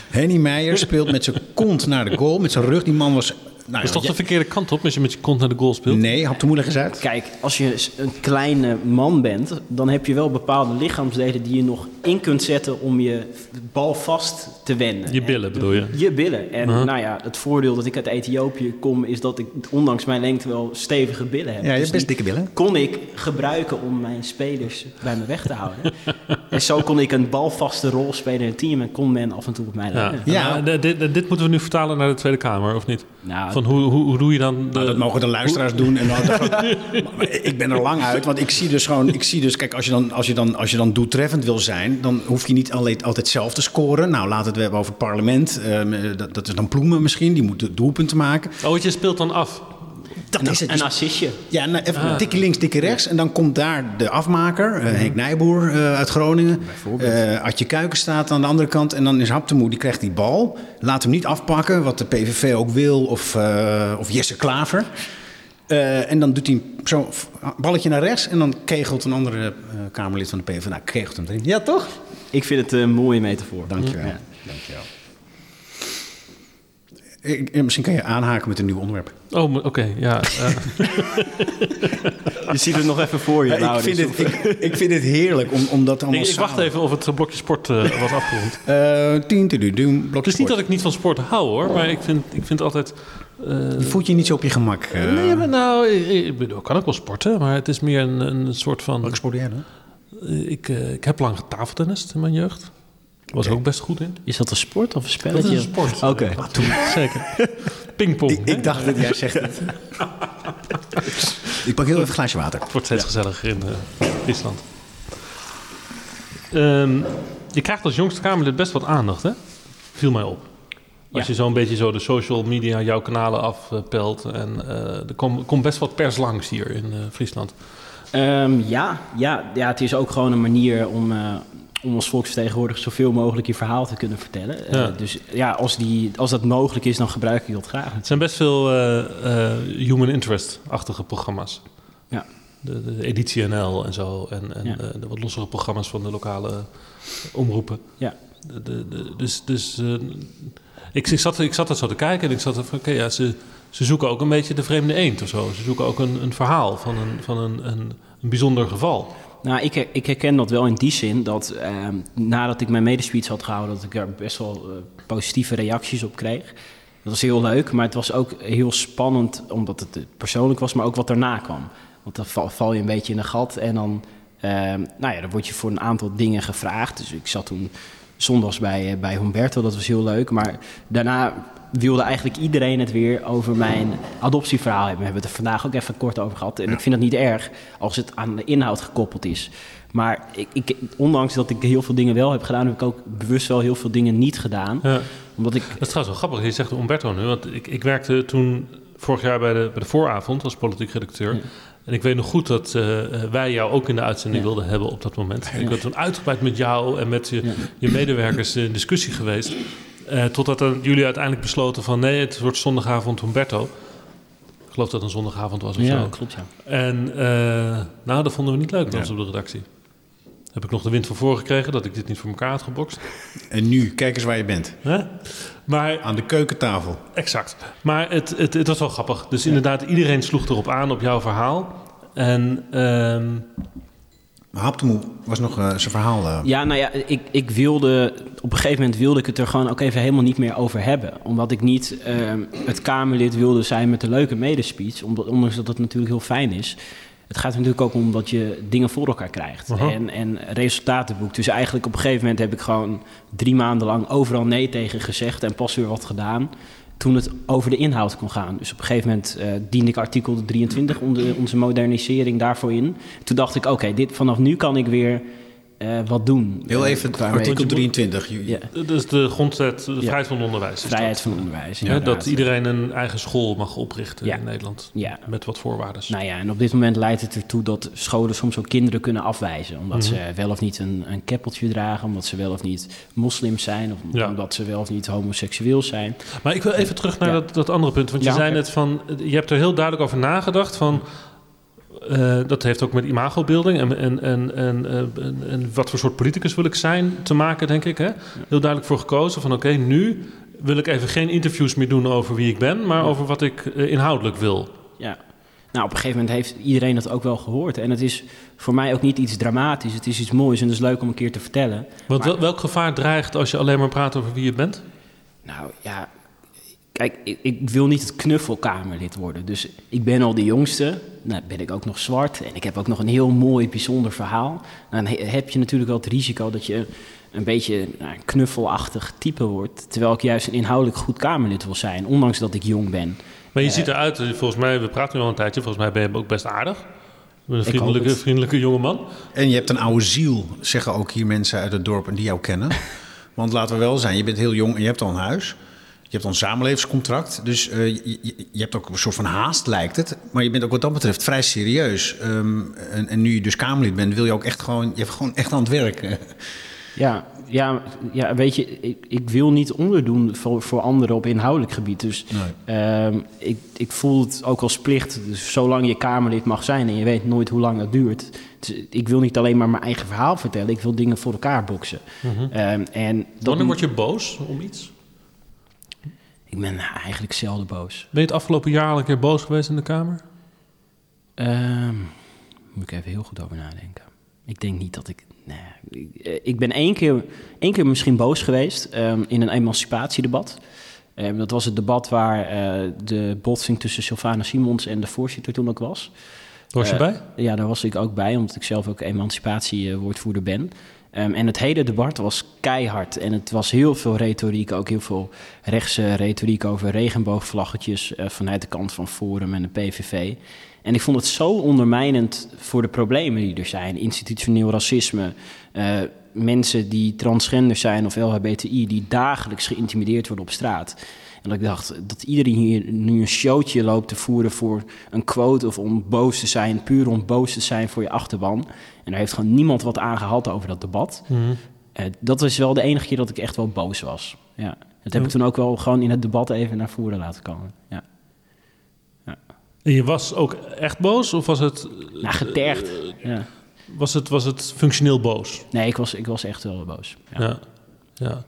Henny Meijer speelt met zijn kont naar de goal, met zijn rug. Die man was... Nou, dat is ja, toch de verkeerde kant op als je met je kont naar de goal speelt? Nee, de moeder eens uit. Kijk, als je een kleine man bent, dan heb je wel bepaalde lichaamsdelen die je nog in kunt zetten om je bal vast te wenden. Je billen bedoel je? Je billen. En nou ja, het voordeel dat ik uit Ethiopië kom, is dat ik ondanks mijn lengte wel stevige billen heb. Ja, je Dus hebt best dikke billen. Kon ik gebruiken om mijn spelers bij me weg te houden. en zo kon ik een balvaste rol spelen in het team en kon men af en toe op mij Ja. leiden. Ja. Nou, dit, dit- dit moeten we nu vertalen naar de Tweede Kamer, of niet? Nou, Van hoe, hoe, hoe doe je dan... De, Nou, dat mogen de luisteraars doen. En dan, ik ben er lang uit, want ik zie dus gewoon... Ik zie dus, kijk, als je, dan, als, je dan, als je dan doeltreffend wil zijn... dan hoef je niet alleen, altijd zelf te scoren. Nou, laten we het hebben over het parlement. Ehm, dat, dat is dan Ploemen misschien, die moet de doelpunten maken. Oh, je speelt dan af. Dat is het. een assistje. Ja, nou, even tikje links, tikje rechts. En dan komt daar de afmaker, eh, Henk Nijboer eh, uit Groningen. Eh Adje Kuiken staat aan de andere kant. En dan is Haptemoe, die krijgt die bal. Laat hem niet afpakken, wat de PVV ook wil. Of, eh, of Jesse Klaver. Eh, en dan doet hij zo'n balletje naar rechts. En dan kegelt een andere eh, Kamerlid van de PVV. Nou, kegelt hem erin. Ja, toch? Ik vind het een mooie metafoor. Dankjewel. Ja. Dankjewel. Ik, misschien kan je aanhaken met een nieuw onderwerp. Oh, oké, ja. eh, Je ziet het nog even voor je. Ja, ik, vind dus het, ik, ik vind het heerlijk om, om dat allemaal ik, ik wacht samen- even of het blokje sport eh, was afgerond. Eh, tien te doen, Het is niet dat ik niet van sport hou hoor, maar ik vind, ik vind altijd... eh, Je voelt je niet zo op je gemak. eh. nee, maar nou, ik, ik bedoel, ik kan ook wel sporten, maar het is meer een, een soort van... Welke sport jij dan? Ik, ik heb lang getafeltennist in mijn jeugd. Was er ook best goed in. Is dat een sport of een Dat spelletje? is een sport. Oké. Toen, zeker. Pingpong. Ik, hè? ik dacht dat jij zegt het. ik pak heel even een glaasje water. Het wordt steeds gezelliger in eh, Friesland. Ehm, je krijgt als jongste Kamerlid best wat aandacht, hè? Viel mij op. Als Ja. je zo'n beetje zo de social media, jouw kanalen afpelt. En eh, er komt komt best wat pers langs hier in eh, Friesland. Ehm, ja, ja, ja, het is ook gewoon een manier om, eh, om als volksvertegenwoordiger zoveel mogelijk je verhaal te kunnen vertellen. Eh, dus ja, als, die, als dat mogelijk is, dan gebruik ik dat graag. Het zijn best veel eh, eh, human interest-achtige programma's. Ja. De, de editie NL en zo. En, en Ja. de wat lossere programma's van de lokale omroepen. Ja. De, dus dus ik, ik, zat, ik zat dat zo te kijken en ik zat er van, oké, ja, ze, ze zoeken ook een beetje de vreemde eend of zo. Ze zoeken ook een, een verhaal van, een, van een, een, een bijzonder geval. Nou, ik, ik herken dat wel in die zin dat ehm, nadat ik mijn medespeech had gehouden, dat ik er best wel eh, positieve reacties op kreeg. Dat was heel leuk, maar het was ook heel spannend omdat het eh, persoonlijk was, maar ook wat daarna kwam. Want dan val, val je een beetje in een gat en dan, ehm, nou ja, dan word je voor een aantal dingen gevraagd. Dus ik zat toen zondags bij, eh, bij Humberto, dat was heel leuk. Maar daarna wilde eigenlijk iedereen het weer over mijn adoptieverhaal hebben. We hebben het er vandaag ook even kort over gehad. En ik vind dat niet erg als het aan de inhoud gekoppeld is. Maar ik, ik, ondanks dat ik heel veel dingen wel heb gedaan, heb ik ook bewust wel heel veel dingen niet gedaan. Ja. Omdat ik. Dat is trouwens wel grappig, je zegt Umberto nu. Want ik, ik werkte toen vorig jaar bij de, bij de vooravond als politiek redacteur. En ik weet nog goed dat eh, wij jou ook in de uitzending Ja. wilden hebben op dat moment. Ik ben toen uitgebreid met jou en met je, je medewerkers in discussie geweest. Eh, totdat er, jullie uiteindelijk besloten van nee, het wordt zondagavond Humberto. Ik geloof dat het een zondagavond was of Ja, zo. klopt ja. En eh, nou, dat vonden we niet leuk bij Ja. ons op de redactie. Heb ik nog de wind van voren gekregen dat ik dit niet voor elkaar had gebokst. En nu, kijk eens waar je bent. Hè? Maar Aan de keukentafel. Exact. Maar het, het, het was wel grappig. Dus inderdaad, iedereen sloeg erop aan op jouw verhaal. En ehm, Maar Haptemoe was nog eh, zijn verhaal. eh, Ja, nou ja, ik, ik wilde... Op een gegeven moment wilde ik het er gewoon ook even helemaal niet meer over hebben. Omdat ik niet ehm, het Kamerlid wilde zijn met de leuke medespeech. Omdat, ondanks dat het natuurlijk heel fijn is. Het gaat er natuurlijk ook om dat je dingen voor elkaar krijgt. En, en resultaten boekt. Dus eigenlijk op een gegeven moment heb ik gewoon drie maanden lang overal nee tegen gezegd. En pas weer wat gedaan. Toen het over de inhoud kon gaan. Dus op een gegeven moment eh, diende ik artikel 23, onze, onze modernisering, daarvoor in. Toen dacht ik, oké, dit vanaf nu kan ik weer eh, wat doen. Heel Eh, even, qua artikel weet- 23. Je- Ja, dus de grondwet, de vrijheid van onderwijs. vrijheid dat. van onderwijs. Hè, inderdaad. dat iedereen een eigen school mag oprichten Ja. in Nederland. Ja. Met wat voorwaarden. Nou ja, en op dit moment leidt het ertoe dat scholen soms ook kinderen kunnen afwijzen. Omdat Mhm. ze wel of niet een, een keppeltje dragen, omdat ze wel of niet moslims zijn, of Ja. omdat ze wel of niet homoseksueel zijn. Maar ik wil even terug naar Ja. dat, dat andere punt. Want je Ja, zei net van, je hebt er heel duidelijk over nagedacht van... eh, dat heeft ook met imagobeelding en, en, en, en, eh, en, en wat voor soort politicus wil ik zijn te maken, denk ik. Hè? Heel duidelijk voor gekozen van oké, nu wil ik even geen interviews meer doen over wie ik ben... maar over wat ik eh, inhoudelijk wil. Ja. Nou, op een gegeven moment heeft iedereen dat ook wel gehoord. En het is voor mij ook niet iets dramatisch. Het is iets moois en het is leuk om een keer te vertellen. Want Maar- welk gevaar dreigt als je alleen maar praat over wie je bent? Nou ja, kijk, ik, ik wil niet het knuffelkamerlid worden. Dus ik ben al de jongste. Nou, ben ik ook nog zwart. En ik heb ook nog een heel mooi, bijzonder verhaal. Nou, dan he- heb je natuurlijk wel het risico dat je een beetje nou, een knuffelachtig type wordt. Terwijl ik juist een inhoudelijk goed kamerlid wil zijn. Ondanks dat ik jong ben. Maar je Eh, ziet eruit, eh, volgens mij, we praten nu al een tijdje... volgens mij ben je ook best aardig. Een vriendelijke, vriendelijke jongeman. En je hebt een oude ziel, zeggen ook hier mensen uit het dorp en die jou kennen. Want laten we wel zijn, je bent heel jong en je hebt al een huis. Je hebt een samenlevingscontract. Dus eh, je, je- je hebt ook een soort van haast, lijkt het. Maar je bent ook wat dat betreft vrij serieus. Ehm, en, en nu je dus Kamerlid bent, wil je ook echt gewoon... Je hebt gewoon echt aan het werk. Ja, ja, ja weet je, ik, ik wil niet onderdoen voor, voor anderen op inhoudelijk gebied. Dus ehm, ik, ik voel het ook als plicht. Dus zolang je Kamerlid mag zijn en je weet nooit hoe lang dat duurt. Dus ik wil niet alleen maar mijn eigen verhaal vertellen. Ik wil dingen voor elkaar boksen. Ehm, en dat, Wanneer word je boos om iets? Ik ben eigenlijk zelden boos. Ben je het afgelopen jaar al een keer boos geweest in de Kamer? Ehm, moet ik even heel goed over nadenken. Ik denk niet dat ik. Nee, ik, eh, ik ben één keer, één keer misschien boos geweest ehm, in een emancipatiedebat. Ehm, dat was het debat waar eh, de botsing tussen Sylvana Simons en de voorzitter toen ook was. Was je Eh, bij? Ja, daar was ik ook bij, omdat ik zelf ook emancipatiewoordvoerder ben. Ehm, en het hele debat was keihard. En het was heel veel retoriek, ook heel veel rechtse retoriek over regenboogvlaggetjes eh, vanuit de kant van Forum en de PVV. En ik vond het zo ondermijnend voor de problemen die er zijn. Institutioneel racisme, eh, mensen die transgender zijn of LHBTI, die dagelijks geïntimideerd worden op straat. En dat ik dacht dat iedereen hier nu een showtje loopt te voeren voor een quote of om boos te zijn, puur om boos te zijn voor je achterban. En daar heeft gewoon niemand wat aan gehad over dat debat. Mhm. Eh, dat is wel de enige keer dat ik echt wel boos was. Ja. Dat heb ik toen ook wel gewoon in het debat even naar voren laten komen. Ja. En je was ook echt boos? Of was het, Nou, getergd. Ja. was het, was het functioneel boos? Nee, ik was, ik was echt wel boos. Ja. Ja. ja.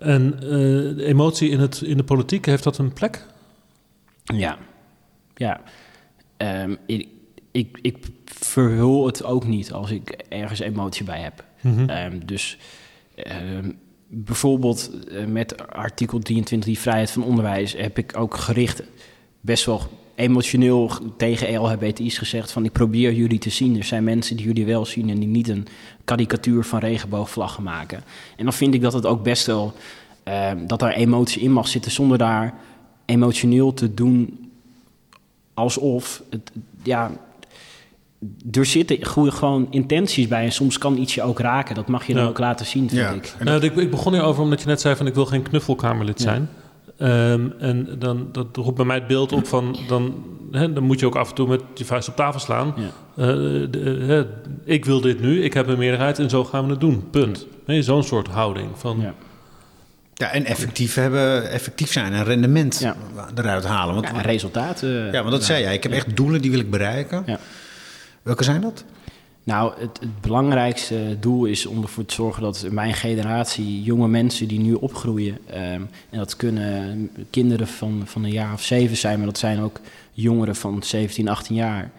En de emotie in, het, in de politiek, heeft dat een plek? Ja, ja. Ehm, ik, ik, ik verhul het ook niet als ik ergens emotie bij heb. Mhm. Ehm, dus ehm, bijvoorbeeld eh, met artikel 23, die vrijheid van onderwijs, heb ik ook gericht best wel emotioneel tegen LHBTI's gezegd van ik probeer jullie te zien. Er zijn mensen die jullie wel zien en die niet een karikatuur van regenboogvlaggen maken. En dan vind ik dat het ook best wel, ehm, dat daar emotie in mag zitten zonder daar emotioneel te doen alsof het, ja, er zitten goede, gewoon intenties bij. En soms kan iets je ook raken. Dat mag je dan Ja. ook laten zien, vind Ja. ik. Nou, ik, ik begon hierover omdat je net zei van ik wil geen knuffelkamerlid Ja. zijn. Ehm, en dan, dat roept bij mij het beeld op van dan hè, dan moet je ook af en toe met je vuist op tafel slaan. Ja. Eh, de- hè, ik wil dit nu, ik heb een meerderheid en zo gaan we het doen. Punt. Nee, Zo'n soort houding. Van, Ja. Ja, en effectief, hebben, effectief zijn en rendement Ja. eruit halen. Want, Ja, want dat zei jij. Ik heb echt doelen, die wil ik bereiken. Ja. Welke zijn dat? Nou, het, het belangrijkste doel is om ervoor te zorgen dat mijn generatie, jonge mensen die nu opgroeien, ehm, en dat kunnen kinderen van, van een jaar of zeven zijn, maar dat zijn ook jongeren van 17, 18 jaar,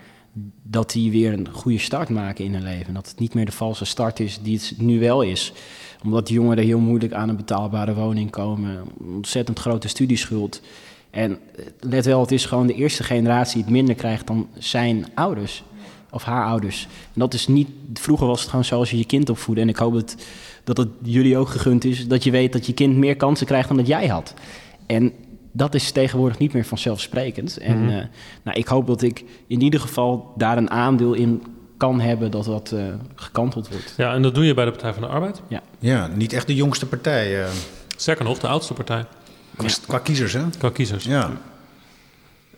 dat die weer een goede start maken in hun leven. Dat het niet meer de valse start is die het nu wel is. Omdat jongeren heel moeilijk aan een betaalbare woning komen, ontzettend grote studieschuld. En eh, let wel, het is gewoon de eerste generatie die het minder krijgt dan zijn ouders of haar ouders. En dat is niet. Vroeger was het gewoon zoals je je kind opvoedde. En ik hoop dat, dat het jullie ook gegund is. Dat je weet dat je kind meer kansen krijgt dan dat jij had. En dat is tegenwoordig niet meer vanzelfsprekend. En Mhm. eh, nou, ik hoop dat ik in ieder geval daar een aandeel in kan hebben dat dat eh, gekanteld wordt. Ja, en dat doe je bij de Partij van de Arbeid. Ja, niet echt de jongste partij. eh, Sterker nog, de oudste partij. qua, qua kiezers, hè? Qua kiezers. Ja.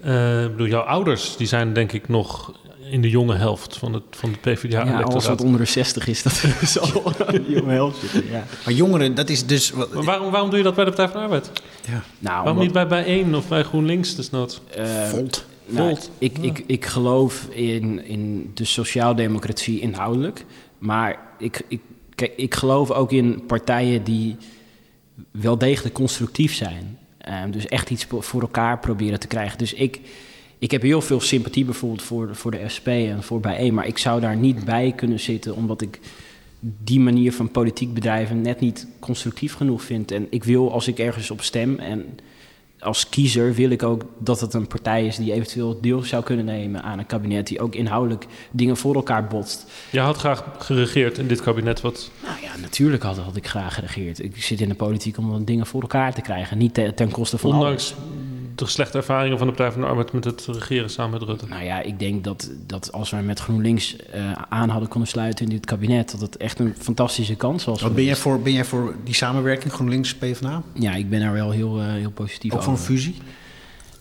Eh, ik bedoel, jouw ouders die zijn denk ik nog in de jonge helft van het, van het Ja, PvdA-electoraat. als het onder de 60 is, dat zal een jonge helft zitten. Ja. Maar jongeren, dat is dus... Wat, Maar waarom, waarom doe je dat bij de Partij van de Arbeid? ja. Nou, waarom omdat- niet bij Bijeen of bij GroenLinks desnoods? Eh, Volt. nou, Volt. ik, ik, ik geloof in, in de sociaaldemocratie inhoudelijk. Maar ik, ik, kijk, ik geloof ook in partijen die wel degelijk constructief zijn. Ehm, dus echt iets voor elkaar proberen te krijgen. Dus ik, ik heb heel veel sympathie bijvoorbeeld voor, voor de SP en voor bijeen. Maar ik zou daar niet bij kunnen zitten omdat ik die manier van politiek bedrijven net niet constructief genoeg vind. En ik wil als ik ergens op stem en als kiezer wil ik ook dat het een partij is die eventueel deel zou kunnen nemen aan een kabinet die ook inhoudelijk dingen voor elkaar botst. Je had graag geregeerd in dit kabinet wat... Nou ja, natuurlijk had, had ik graag geregeerd. Ik zit in de politiek om dingen voor elkaar te krijgen, niet te- ten koste van Ondanks de slechte ervaringen van de Partij van de Arbeid met het regeren samen met Rutte. Nou ja, ik denk dat, dat als we met GroenLinks eh, aan hadden kunnen sluiten in dit kabinet, dat het echt een fantastische kans was. Wat ben jij, voor, ben jij voor die samenwerking GroenLinks PvdA? Ja, ik ben daar wel heel, eh, heel positief Ook voor een over. fusie?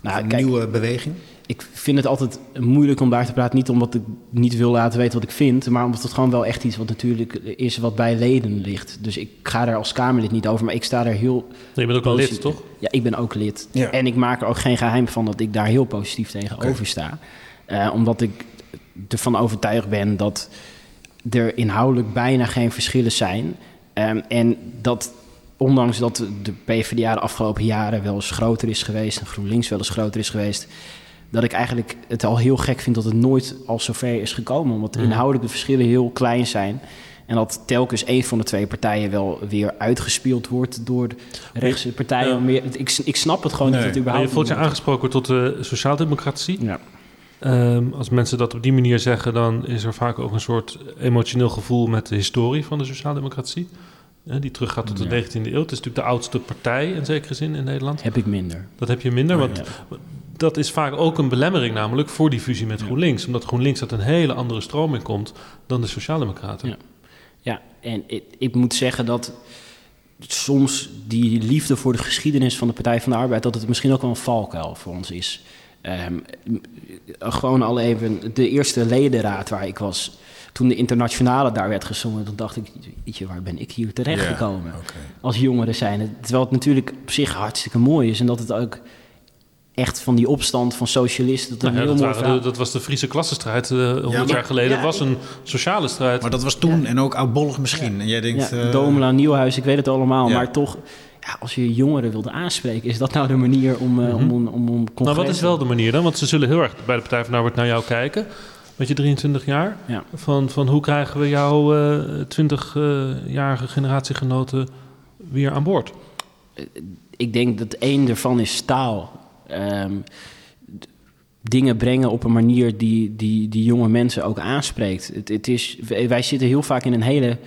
Nou, een kijk, nieuwe beweging? Ik vind het altijd moeilijk om daar te praten. Niet omdat ik niet wil laten weten wat ik vind, maar omdat het gewoon wel echt iets wat natuurlijk is wat bij leden ligt. Dus ik ga daar als Kamerlid niet over, maar ik sta er heel. je bent ook een lid, toch? Ja, ik ben ook lid. Ja. En ik maak er ook geen geheim van dat ik daar heel positief tegenover sta. Eh, omdat ik ervan overtuigd ben dat er inhoudelijk bijna geen verschillen zijn. Ehm, en dat ondanks dat de PvdA de afgelopen jaren wel eens groter is geweest... en GroenLinks wel eens groter is geweest... dat ik eigenlijk het al heel gek vind dat het nooit al zover is gekomen. Omdat inhoudelijk de verschillen heel klein zijn... En dat telkens een van de twee partijen wel weer uitgespeeld wordt door de rechtse partijen. Ja. Meer, ik, ik snap het gewoon Nee. niet. Dat het Maar je überhaupt voelt je aangesproken tot de sociaaldemocratie. Ja. Ehm, als mensen dat op die manier zeggen, dan is er vaak ook een soort emotioneel gevoel met de historie van de sociaaldemocratie. Eh, die teruggaat tot de Ja. 19e eeuw. Het is natuurlijk de oudste partij in zekere zin in Nederland. Heb ik minder. Dat heb je minder, want Ja. Dat is vaak ook een belemmering namelijk voor die fusie met GroenLinks. Omdat GroenLinks uit een hele andere stroming komt dan de Sociaaldemocraten. Ja. Ja, en ik, ik moet zeggen dat soms die liefde voor de geschiedenis van de Partij van de Arbeid... dat het misschien ook wel een valkuil voor ons is. Ehm, m- gewoon al even de eerste ledenraad waar ik was... toen de internationale daar werd gezongen... toen dacht ik, weet je, waar ben ik hier terechtgekomen? Ja, oké. Als jongeren zijn. Terwijl het natuurlijk op zich hartstikke mooi is... en dat het ook echt van die opstand van socialisten... een Nou ja, dat, waren dat was de Friese klassenstrijd eh 100 maar- jaar geleden. Ja, Dat was een sociale strijd. Maar dat was toen en ook oudbollig misschien. En jij denkt... Ja, eh, Domela, Nieuwhuis, ik weet het allemaal. Ja. Maar toch, ja, als je jongeren wilde aanspreken... is dat nou de manier om, eh, om, om, om, om nou, wat is wel de manier dan? Want ze zullen heel erg bij de Partij van Arbeid naar jou kijken. Met je 23 jaar. Ja. Van, van hoe krijgen we jouw eh 20-jarige generatiegenoten weer aan boord? Ik denk dat één ervan is taal. Ehm, dingen brengen op een manier die, die, die jonge mensen ook aanspreekt. Het, het is, wij zitten heel vaak in een hele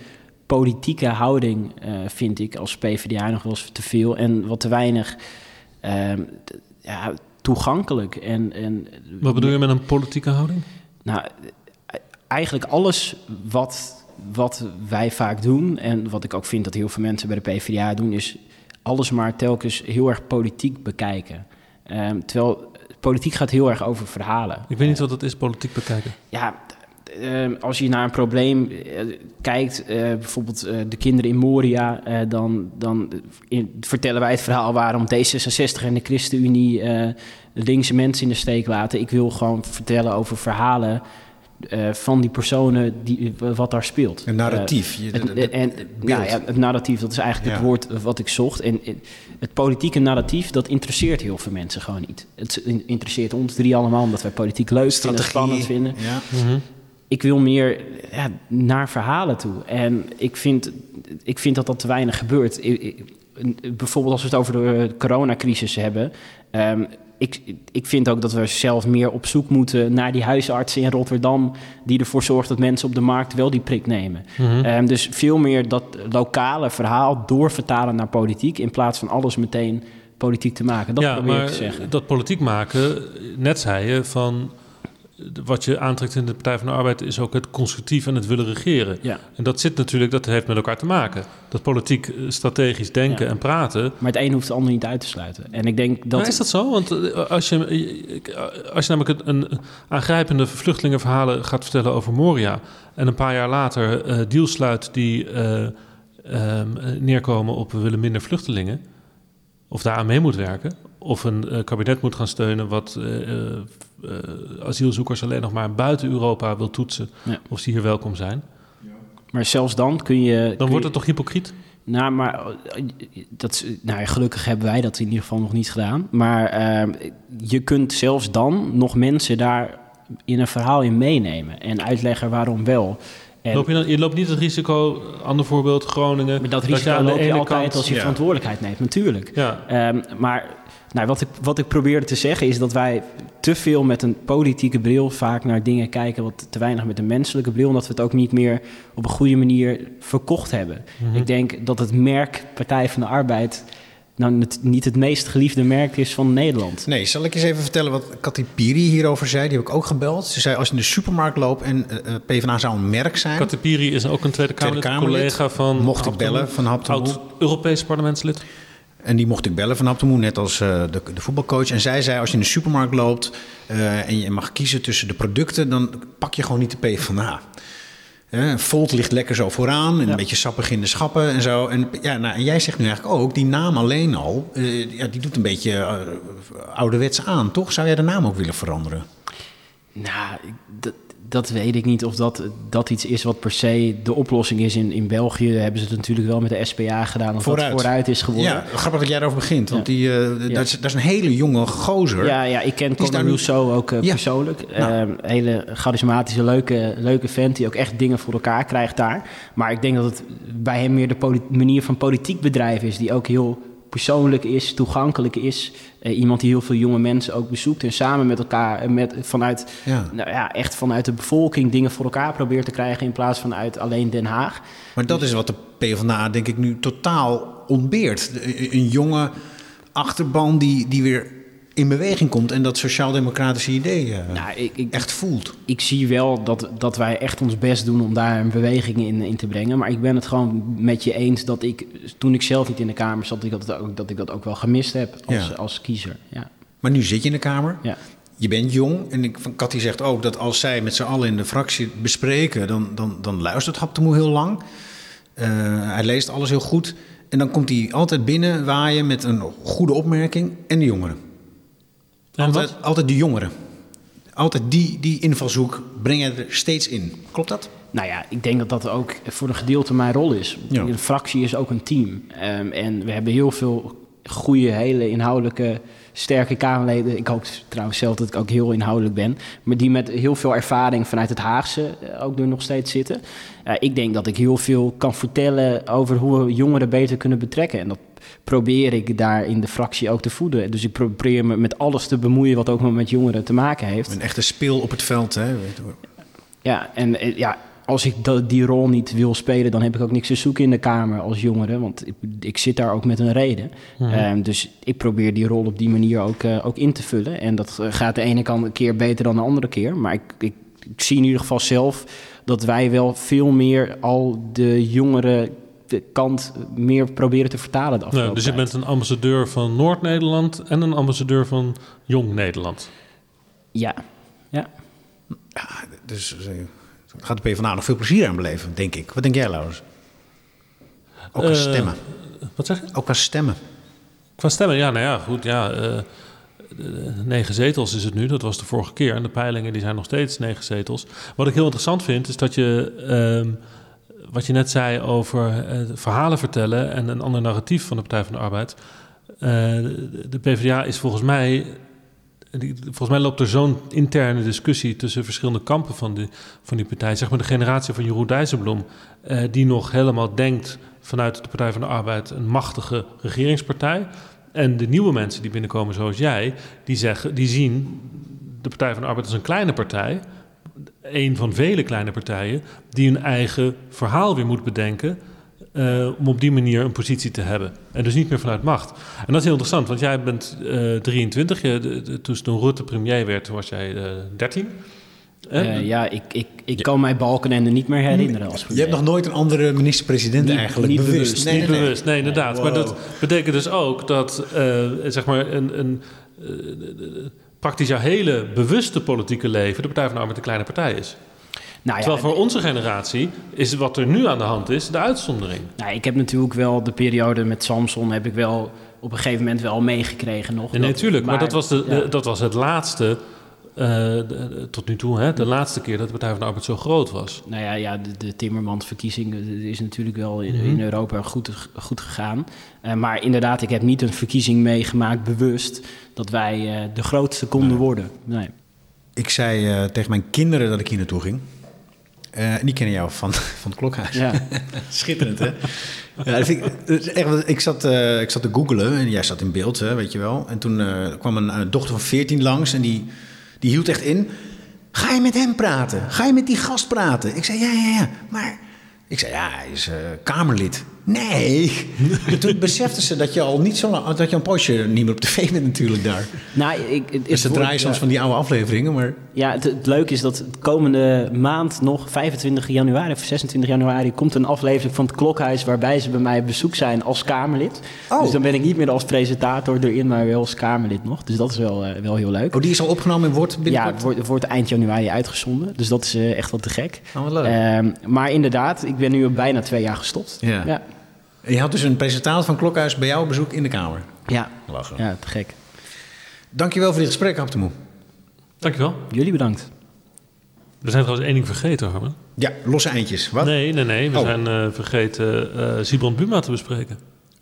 politieke houding, eh, vind ik, als PvdA nog wel eens te veel. En wat te weinig ehm, ja, toegankelijk. En, en Wat bedoel je met een politieke houding? Nou, eigenlijk alles wat, wat wij vaak doen... en wat ik ook vind dat heel veel mensen bij de PvdA doen... is alles maar telkens heel erg politiek bekijken. Ehm, terwijl politiek gaat heel erg over verhalen. Ik weet niet wat het is, politiek bekijken. Ja, ehm, als je naar een probleem eh, kijkt, eh, bijvoorbeeld eh, de kinderen in Moria, eh, dan, dan in- vertellen wij het verhaal waarom D66 en de ChristenUnie eh, linkse mensen in de steek laten. Ik wil gewoon vertellen over verhalen eh, van die personen, die, wat daar speelt. Een narratief. Je- Het, de- de- en, nou ja, het narratief, dat is eigenlijk Ja. het woord wat ik zocht. En eh, het politieke narratief, dat interesseert heel veel mensen gewoon niet. Het interesseert ons drie allemaal, omdat wij politiek leuk vinden, spannend vinden. Ja. Ik wil meer ja, naar verhalen toe. En ik vind, ik vind dat dat te weinig gebeurt. Bijvoorbeeld als we het over de coronacrisis hebben. ehm, ik, ik vind ook dat we zelf meer op zoek moeten naar die huisartsen in Rotterdam... die ervoor zorgt dat mensen op de markt wel die prik nemen. Ehm, dus veel meer dat lokale verhaal doorvertalen naar politiek... in plaats van alles meteen politiek te maken. Dat ja, probeer ik te zeggen. dat politiek maken, net zei je van wat je aantrekt in de Partij van de Arbeid is ook het constructief en het willen regeren. Ja. En dat zit natuurlijk, dat heeft met elkaar te maken. Dat politiek eh, strategisch denken Ja. en praten. Maar het een hoeft het ander niet uit te sluiten. En ik denk dat... Maar is dat zo? Want eh, als je, eh, als je namelijk een, aangrijpende vluchtelingenverhalen gaat vertellen over Moria... en een paar jaar later eh deals sluit die eh, ehm, eh, neerkomen op we willen minder vluchtelingen... of daaraan mee moet werken... of een kabinet moet gaan steunen wat asielzoekers alleen nog maar buiten Europa wil toetsen... Ja. of ze hier welkom zijn... Maar zelfs dan kun je... kun dan wordt je- het toch hypocriet? Nou, maar eh, dat, is- nou, ja, gelukkig hebben wij dat in ieder geval nog niet gedaan. Maar eh, je kunt zelfs dan nog mensen daar in een verhaal in meenemen en uitleggen waarom wel. En, Loop je, dan, je loopt niet het risico, ander voorbeeld, Groningen... maar dat je risico aan de loop je altijd kant- als je Ja. verantwoordelijkheid neemt, natuurlijk. Ja, Ehm, maar nou, wat, ik, wat ik probeerde te zeggen is dat wij te veel met een politieke bril vaak naar dingen kijken, wat te weinig met een menselijke bril, omdat we het ook niet meer op een goede manier verkocht hebben. Mhm. Ik denk dat het merk Partij van de Arbeid nou het, niet het meest geliefde merk is van Nederland. Nee, zal ik eens even vertellen wat Katty Piri hierover zei? Die heb ik ook gebeld. Ze zei, als je in de supermarkt loopt en eh, eh, PvdA zou een merk zijn... Katipiri is ook een Tweede Tweede Kamerlid, Kamerlid. collega van... Mocht ik bellen van Haptemoe. Oud-Europees parlementslid. En die mocht ik bellen van Haptemoe, net als eh, de, de voetbalcoach. En zij zei, als je in de supermarkt loopt eh, en je mag kiezen tussen de producten... dan pak je gewoon niet de PvdA. Hè, Volt ligt lekker zo vooraan en een beetje sappig in de schappen en zo. En, ja, nou, en jij zegt nu eigenlijk ook, die naam alleen al... eh, ja, die doet een beetje eh, ouderwets aan, toch? Zou jij de naam ook willen veranderen? Nou, ik- dat, dat weet ik niet of dat, dat iets is wat per se de oplossing is. In, in België hebben ze het natuurlijk wel met de SPA gedaan, of Vooruit. dat vooruit is geworden. Ja, grappig dat jij erover begint. Want Ja. die, eh, dat, is, dat is een hele jonge gozer. Ja, ja, ik ken Conor Rousseau ook eh, Ja. persoonlijk. Nou. Ehm, hele charismatische, leuke, leuke vent die ook echt dingen voor elkaar krijgt daar. Maar ik denk dat het bij hem meer de manier van politiek bedrijven is... die ook heel persoonlijk is, toegankelijk is. Eh, iemand die heel veel jonge mensen ook bezoekt... en samen met elkaar, eh, met, vanuit, Ja. nou ja, echt vanuit de bevolking... dingen voor elkaar probeert te krijgen in plaats van uit alleen Den Haag. Maar dat is wat de PvdA denk ik nu totaal ontbeert. De- Een jonge achterban die, die weer in beweging komt... en dat sociaal-democratische idee eh, Nou, ik, ik, echt voelt. ik zie wel dat, dat wij echt ons best doen om daar een beweging in, in te brengen. Maar ik ben het gewoon met je eens dat ik, toen ik zelf niet in de Kamer zat, dat ik dat ook, dat, ik dat ook wel gemist heb als, Ja. als kiezer. Ja. Maar nu zit je in de Kamer. Ja. Je bent jong. En ik, van Cathy zegt ook dat als zij met z'n allen in de fractie bespreken... dan, dan, dan luistert Haptemoe heel lang. Eh, hij leest alles heel goed. En dan komt hij altijd binnen waaien met een goede opmerking. En de jongeren. Altijd, altijd de jongeren. Altijd die, die invalshoek breng je er steeds in. Klopt dat? Nou ja, ik denk dat dat ook voor een gedeelte mijn rol is. Ja. Een fractie is ook een team. Ehm, en we hebben heel veel goede, hele inhoudelijke, sterke Kamerleden. Ik hoop trouwens zelf dat ik ook heel inhoudelijk ben. Maar die met heel veel ervaring vanuit het Haagse eh, ook er nog steeds zitten. Eh, ik denk dat ik heel veel kan vertellen over hoe we jongeren beter kunnen betrekken. En dat probeer ik daar in de fractie ook te voeden. Dus ik probeer me met alles te bemoeien wat ook maar met jongeren te maken heeft. Een echte speel op het veld. Hè? Ja, en eh, ja, als ik dat, die rol niet wil spelen, dan heb ik ook niks te zoeken in de Kamer als jongere. Want ik, ik zit daar ook met een reden. Ehm, dus ik probeer die rol op die manier ook, eh, ook in te vullen. En dat eh, gaat de ene kant een keer beter dan de andere keer. Maar ik, ik, ik zie in ieder geval zelf dat wij wel veel meer al de jongeren de kant meer proberen te vertalen de dus je bent een ambassadeur van Noord-Nederland en een ambassadeur van Jong Nederland. Ja, ja. Ja, dus eh, gaat de PvdA nog veel plezier aan beleven, denk ik. Wat denk jij, Laurens? Ook qua Eh, stemmen. Wat zeg je? Ook qua stemmen. Qua stemmen, ja, nou ja, goed, ja. eh, eh, negen zetels is het nu, dat was de vorige keer. En de peilingen die zijn nog steeds negen zetels. Wat ik heel interessant vind, is dat je, ehm, wat je net zei over eh, verhalen vertellen en een ander narratief van de Partij van de Arbeid. Eh, de, PvdA is volgens mij, volgens mij loopt er zo'n interne discussie tussen verschillende kampen van die, van die partij. Zeg maar de generatie van Jeroen Dijsselbloem, eh, die nog helemaal denkt vanuit de Partij van de Arbeid een machtige regeringspartij. En de nieuwe mensen die binnenkomen, zoals jij, die, zeggen, die zien de Partij van de Arbeid als een kleine partij. Een van vele kleine partijen die hun eigen verhaal weer moet bedenken. eh, om op die manier een positie te hebben. En dus niet meer vanuit macht. En dat is heel interessant, want jij bent eh 23. Je, de- de- toen toen Rutte premier werd, was jij eh 13. Hè? Eh, ja, ik, ik, ik kan mij Balkenende niet meer herinneren als Je hebt nog nooit een andere minister-president eigenlijk niet bewust. bewust. Nee, niet nee, bewust, nee, inderdaad. Maar dat betekent dus ook dat, eh, zeg maar, een, een, eh, praktisch jouw hele bewuste politieke leven de Partij van de Arbeid een kleine partij is. Nou ja, Terwijl voor onze generatie is wat er nu aan de hand is de uitzondering. nou, ik heb natuurlijk wel de periode met Samson heb ik wel op een gegeven moment wel meegekregen nog. Nee, nee, Dat- tuurlijk. Maar, dat, was de, ja. de- dat was het laatste, eh, de- de- tot nu toe, hè, de laatste keer dat de Partij van de Arbeid zo groot was. Nou ja, ja de, de Timmermans-verkiezing eh, is natuurlijk wel in, Mhm. in Europa goed, goed gegaan. Eh, maar inderdaad, ik heb niet een verkiezing meegemaakt bewust dat wij eh, de grootste konden worden. Nee. Ik zei eh, tegen mijn kinderen dat ik hier naartoe ging. Eh, en die kennen jou van, van het klokhuis. Ja. Schitterend, hè? Ja, dat vind ik, echt, ik, zat, eh, ik zat te googelen en jij zat in beeld, hè, weet je wel. En toen eh, kwam een, dochter van 14 langs en die, die hield echt in. Ga je met hem praten? Ga je met die gast praten? Ik zei, ja, ja, ja. Maar ik zei, ja, hij is eh, Kamerlid. Nee. En toen besefte ze dat je al niet zo lang... dat je een poosje niet meer op tv bent natuurlijk daar. Nou, ik, het, Dus ze het draaien soms ja. van die oude afleveringen, maar... Ja, het, het leuke is dat het komende maand nog, 25 januari of 26 januari, komt een aflevering van het Klokhuis waarbij ze bij mij op bezoek zijn als Kamerlid. Oh. Dus dan ben ik niet meer als presentator erin, maar wel als Kamerlid nog. Dus dat is wel, eh, wel heel leuk. Oh, die is al opgenomen en wordt ja, binnenkort... het wordt, het wordt eind januari uitgezonden. Dus dat is eh, echt wat te gek. Oh, wat leuk. Ehm, maar inderdaad, ik ben nu al bijna twee jaar gestopt. Ja. ja. Je had dus een presentator van Klokhuis bij jou op bezoek in de Kamer. Ja, Lachen. ja te gek. Dankjewel voor dit gesprek, Hap de Moe. Dankjewel. Jullie bedankt. We zijn trouwens één ding vergeten, Harmen. Ja, losse eindjes. Wat? Nee, nee, nee. We Oh. zijn eh, vergeten eh Sibrand Buma te bespreken.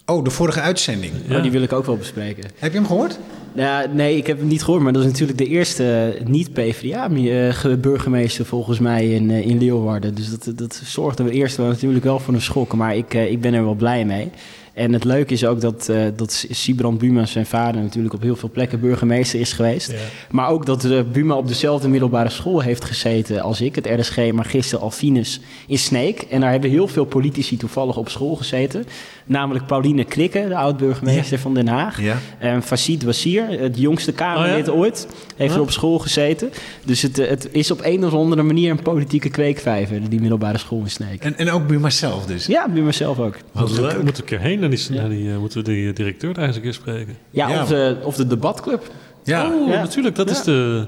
Oh, de vorige uitzending. Ja. Oh, die wil ik ook wel bespreken. Heb je hem gehoord? Ja, nee, ik heb hem niet gehoord, maar dat is natuurlijk de eerste niet-PVDA-burgemeester volgens mij in, eh, in Leeuwarden. Dus dat, dat zorgde we eerst wel natuurlijk wel voor een schok, maar ik, eh, ik ben er wel blij mee. En het leuke is ook dat, eh dat Sibrand Buma, zijn vader, natuurlijk op heel veel plekken burgemeester is geweest. Ja. Maar ook dat eh, Buma op dezelfde middelbare school heeft gezeten als ik, het RSG Magister Alfinus in Sneek. En daar hebben heel veel politici toevallig op school gezeten. Namelijk Pauline Krikke, de oud-burgemeester van Den Haag. Ja. En Fasid Wassir, het jongste Kamerlid Oh ja? ooit, heeft Ja. er op school gezeten. Dus het, eh, het is op een of andere manier een politieke kweekvijver, die middelbare school in Sneek. En, en ook Buma zelf dus. Ja, Buma zelf ook. Wat leuk. Moeten we een keer heen naar die, naar die, eh, moeten we die eh, directeur daar eens een keer spreken? Ja, Ja. Of, de, of de debatclub. Ja. Oh, Ja. natuurlijk. Dat Ja. is de,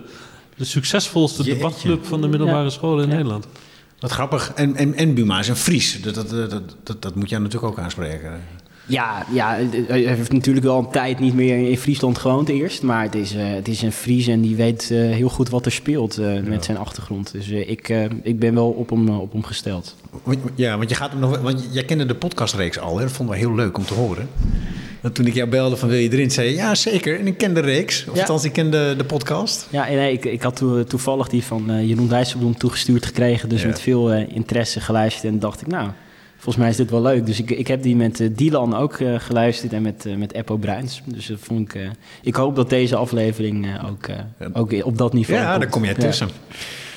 de succesvolste Jeetje. debatclub van de middelbare Ja. scholen in Ja. Nederland. Wat grappig. En, en, en Buma is een Fries. Dat, dat, dat, dat, dat moet jij natuurlijk ook aanspreken. Ja, ja, hij heeft natuurlijk wel een tijd niet meer in Friesland gewoond eerst. Maar het is, eh, het is een Fries en die weet eh, heel goed wat er speelt eh, met zijn achtergrond. Dus ik, ik ben wel op hem, op hem gesteld. Ja, want, je gaat hem nog, want jij kende de podcastreeks al. Hè? Dat vonden we heel leuk om te horen. Want toen ik jou belde van wil je erin, zei je ja zeker. En ik ken de reeks. Of Ja. althans, ik ken de, de podcast. Ja, en nee, ik, ik had toe- toevallig die van Jeroen Dijsselbloem toegestuurd gekregen. Dus Ja. met veel interesse geluisterd. En dacht ik, nou, volgens mij is dit wel leuk. Dus ik, ik heb die met eh, Dylan ook eh, geluisterd en met, eh, met Eppo Bruins. Dus dat vond ik... ik hoop dat deze aflevering eh, ook, eh, ook op dat niveau Ja, komt. daar kom jij Ja. tussen.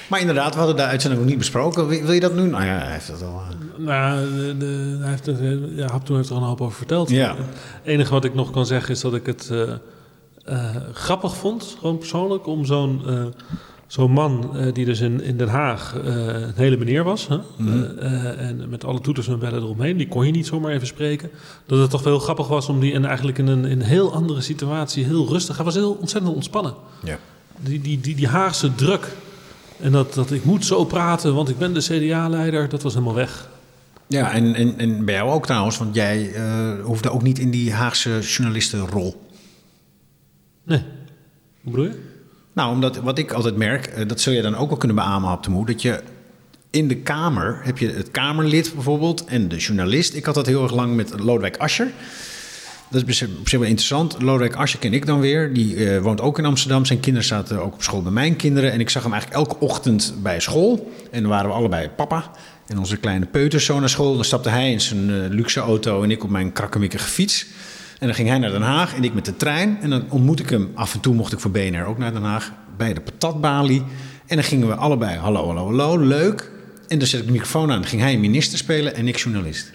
Maar inderdaad, we hadden de uitzending nog niet besproken. Wil, wil je dat nu? Nou ja, hij heeft dat al. Nou, de, de- hij heeft er, ja, Haptoe heeft er al een hoop over verteld. Ja. Het enige wat ik nog kan zeggen is dat ik het eh, eh, grappig vond, gewoon persoonlijk, om zo'n eh, zo'n man eh, die dus in, in Den Haag eh, een hele meneer was. Hè? Eh, eh, en met alle toeters en bellen eromheen. Die kon je niet zomaar even spreken. Dat het toch wel heel grappig was om die en eigenlijk in een, in een heel andere situatie heel rustig. Hij was heel ontzettend ontspannen. Ja. Die, die, die, die Haagse druk. En dat, dat ik moet zo praten, want ik ben de CDA-leider. Dat was helemaal weg. Ja, en, en, en bij jou ook trouwens, want jij hoefde ook niet in die Haagse journalistenrol. Nee. Hoe bedoel je? Nou, omdat wat ik altijd merk, eh, dat zul je dan ook wel kunnen beamen, Haptemoe, dat je in de Kamer heb je het Kamerlid bijvoorbeeld en de journalist. Ik had dat heel erg lang met Lodewijk Asscher. Dat is zich wel interessant. Lodewijk Asscher ken ik dan weer. Die eh, woont ook in Amsterdam. Zijn kinderen zaten ook op school bij mijn kinderen. En ik zag hem eigenlijk elke ochtend bij school. En dan waren we allebei papa. En onze kleine peuters naar school. Dan stapte hij in zijn eh, luxe auto en ik op mijn krakkemikkige fiets. En dan ging hij naar Den Haag en ik met de trein. En dan ontmoette ik hem. Af en toe mocht ik voor BNR ook naar Den Haag. Bij de patatbalie. En dan gingen we allebei hallo, hallo, hallo. Leuk. En dan zet ik de microfoon aan. Dan ging hij minister spelen en ik journalist.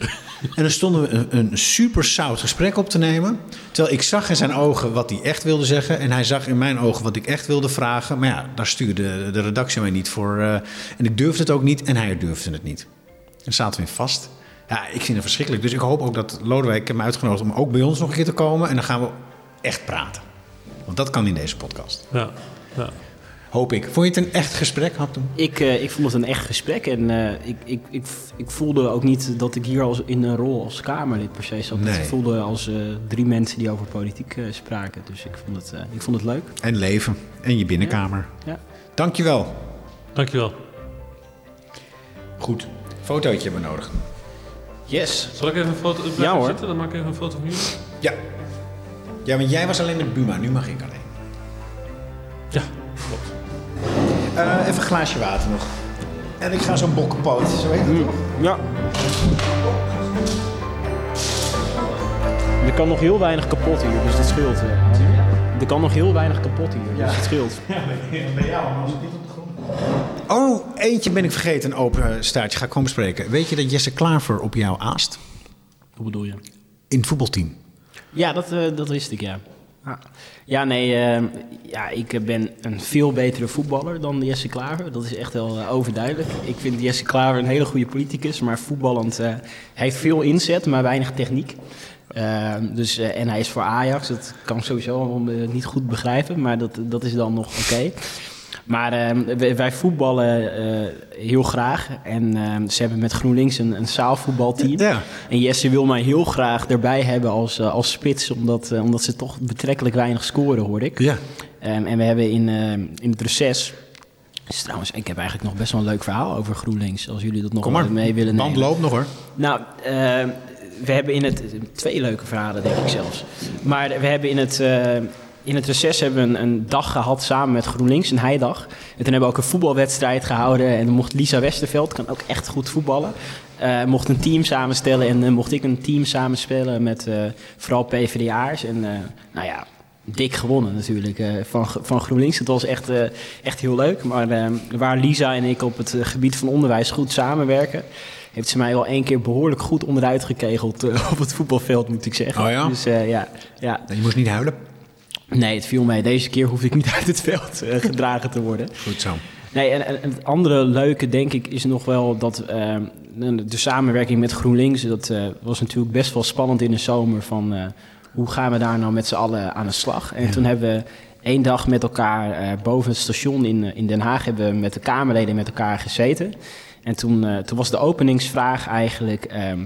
en dan stonden we een, een super zout gesprek op te nemen. Terwijl ik zag in zijn ogen wat hij echt wilde zeggen. En hij zag in mijn ogen wat ik echt wilde vragen. Maar ja, daar stuurde de redactie mij niet voor. eh, en ik durfde het ook niet en hij durfde het niet. En zaten we in vast. Ja, ik vind het verschrikkelijk. Dus ik hoop ook dat Lodewijk hem uitgenodigd om ook bij ons nog een keer te komen. En dan gaan we echt praten. Want dat kan in deze podcast. Ja. ja. Hoop ik. Vond je het een echt gesprek, Haptem? Ik, eh, ik vond het een echt gesprek en eh, ik, ik, ik, ik voelde ook niet dat ik hier als, in een rol als Kamerlid per se zat. Nee. Ik voelde als eh, drie mensen die over politiek spraken. Dus ik vond, het, eh, ik vond het leuk. En leven. En je binnenkamer. Ja. Dankjewel. Dankjewel. Goed. Fotootje hebben we nodig. Yes. Zal ik even een foto blijven Ja, hoor. zitten? Dan maak ik even een foto van jullie. Ja. Ja, want jij was alleen de Buma. Nu mag ik alleen. Ja, klopt. Eh, even een glaasje water nog. En ik ga zo'n bokkenpoot. Zo heet het toch? Ja. Er kan nog heel weinig kapot hier, dus dat scheelt. eh. Er kan nog heel weinig kapot hier, dus het scheelt. bij jou, als het niet op. Oh, eentje ben ik vergeten. Een open staartje. Ga ik gewoon bespreken. Weet je dat Jesse Klaver op jou aast? Hoe bedoel je? In het voetbalteam. Ja, dat, eh, dat wist ik, ja. Ah. Ja, nee, eh, ja, ik ben een veel betere voetballer dan Jesse Klaver. Dat is echt wel eh, overduidelijk. Ik vind Jesse Klaver een hele goede politicus, maar voetballend hij heeft veel inzet, maar weinig techniek. Dus, en hij is voor Ajax, dat kan ik sowieso niet goed begrijpen, maar dat, dat is dan nog oké. Maar eh, wij, voetballen eh, heel graag. En eh, ze hebben met GroenLinks een, een zaalvoetbalteam. Ja. En Jesse wil mij heel graag erbij hebben als, eh, als spits, omdat, eh, omdat ze toch betrekkelijk weinig scoren, hoor ik. Ja. Ehm, en we hebben in, in het reces. Dus trouwens, ik heb eigenlijk nog best wel een leuk verhaal over GroenLinks. Als jullie dat nog maar. mee willen Band nemen. loopt nog hoor. Nou, we hebben in het... Twee leuke verhalen, denk ik zelfs. Maar we hebben in het... eh, in het reces hebben we een, een dag gehad samen met GroenLinks, een heidag. En toen hebben we ook een voetbalwedstrijd gehouden. En dan mocht Lisa Westerveld, kan ook echt goed voetballen, eh, mocht een team samenstellen. En dan mocht ik een team samenspelen met eh, vooral PvdA'ers. En eh, nou ja, dik gewonnen natuurlijk eh, van, van GroenLinks. Het was echt, eh, echt heel leuk. Maar eh, waar Lisa en ik op het eh, gebied van onderwijs goed samenwerken... heeft ze mij wel één keer behoorlijk goed onderuit gekegeld eh, op het voetbalveld, moet ik zeggen. Oh ja? Dus eh, ja, ja, Je moest niet huilen. Nee, het viel mee. Deze keer hoefde ik niet uit het veld eh, gedragen te worden. Goed zo. Nee, en, en het andere leuke, denk ik, is nog wel dat eh, de, samenwerking met GroenLinks... dat eh, was natuurlijk best wel spannend in de zomer van... eh, hoe gaan we daar nou met z'n allen aan de slag? En toen hebben we één dag met elkaar boven het station in, in Den Haag... hebben we met de Kamerleden met elkaar gezeten. En toen, toen was de openingsvraag eigenlijk... ehm,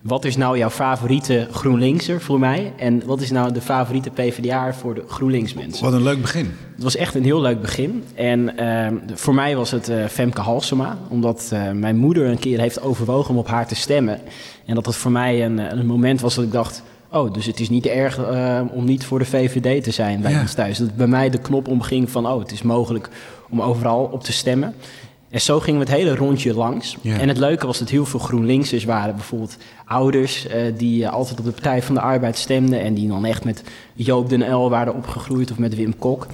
wat is nou jouw favoriete GroenLinkser voor mij? En wat is nou de favoriete PvdA voor de GroenLinks mensen? Wat een leuk begin. Het was echt een heel leuk begin. En ehm, voor mij was het eh, Femke Halsema. Omdat eh, mijn moeder een keer heeft overwogen om op haar te stemmen. En dat het voor mij een, een moment was dat ik dacht... Oh, dus het is niet erg eh, om niet voor de VVD te zijn bij Ja. ons thuis. Dat bij mij de knop omging van... Oh, het is mogelijk om overal op te stemmen. En zo gingen we het hele rondje langs. En het leuke was dat heel veel GroenLinksers waren. Bijvoorbeeld ouders eh, die eh, altijd op de Partij van de Arbeid stemden... en die dan echt met Joop den L waren opgegroeid of met Wim Kok.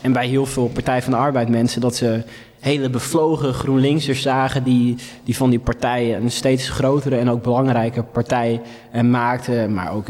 En bij heel veel Partij van de Arbeid mensen dat ze hele bevlogen GroenLinksers zagen die, die van die partijen een steeds grotere en ook belangrijke partij eh, maakten, maar ook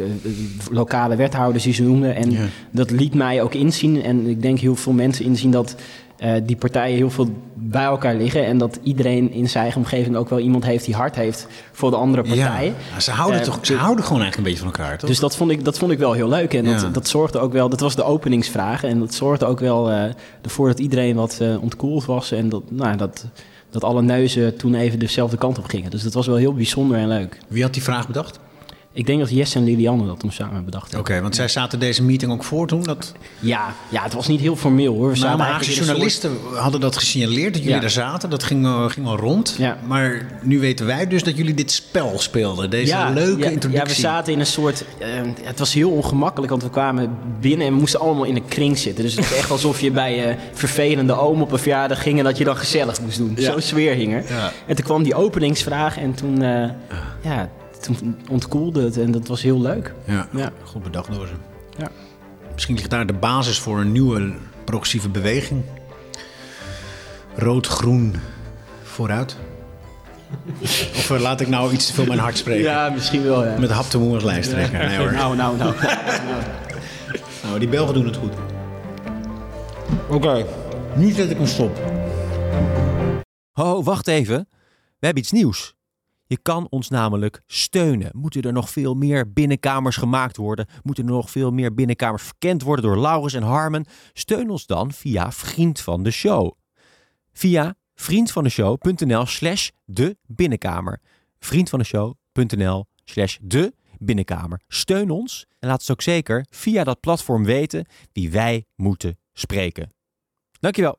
lokale wethouders die ze noemden. En dat liet mij ook inzien en ik denk heel veel mensen inzien dat eh, die partijen heel veel bij elkaar liggen. En dat iedereen in zijn eigen omgeving ook wel iemand heeft die hart heeft voor de andere partij. Ja, ze houden, Eh, toch, ze houden gewoon eigenlijk een beetje van elkaar, toch? Dus dat vond ik, dat vond ik wel heel leuk. En dat, Ja. dat zorgde ook wel, dat was de openingsvraag. En dat zorgde ook wel eh, ervoor dat iedereen wat ontkoeld was. En dat, nou, dat, dat alle neuzen toen even dezelfde kant op gingen. Dus dat was wel heel bijzonder en leuk. Wie had die vraag bedacht? Ik denk dat Jesse en Lilianne dat toen samen bedacht Oké, hebben. want zij zaten deze meeting ook voor toen. Dat... Ja, ja, het was niet heel formeel hoor. We Nou, zaten maar een soort- journalisten hadden dat gesignaleerd, dat jullie Ja. daar zaten. Dat ging, eh, ging wel rond. Ja. Maar nu weten wij dus dat jullie dit spel speelden. Deze leuke introductie. Ja, we zaten in een soort... eh, het was heel ongemakkelijk, want we kwamen binnen en we moesten allemaal in een kring zitten. Dus het was echt alsof je bij eh vervelende oom op een verjaardag ging en dat je dan gezellig moest doen. Zo'n sfeer hing er. En toen kwam die openingsvraag en toen, ja, toen ontkoelde het en dat was heel leuk. Ja, Ja. goed bedacht door ze. Ja. Misschien ligt daar de basis voor een nieuwe progressieve beweging. Rood-groen vooruit. of eh, laat ik nou iets te veel mijn hart spreken? Ja, misschien wel, ja. Met hap te moe als lijsttrekker. Nee hoor. Nou, nou, nou. Nou, die Belgen doen het goed. Oké, nu zet ik hem stop. Ho, wacht even. We hebben iets nieuws. Je kan ons namelijk steunen. Moeten er nog veel meer binnenkamers gemaakt worden? Moeten er nog veel meer binnenkamers verkend worden door Laurens en Harmen? Steun ons dan via Vriend van de Show. Via vriendvandeshow.nl slash de binnenkamer. Vriendvandeshow.nl slash de binnenkamer. Steun ons en laat ons ook zeker via dat platform weten wie wij moeten spreken. Dankjewel.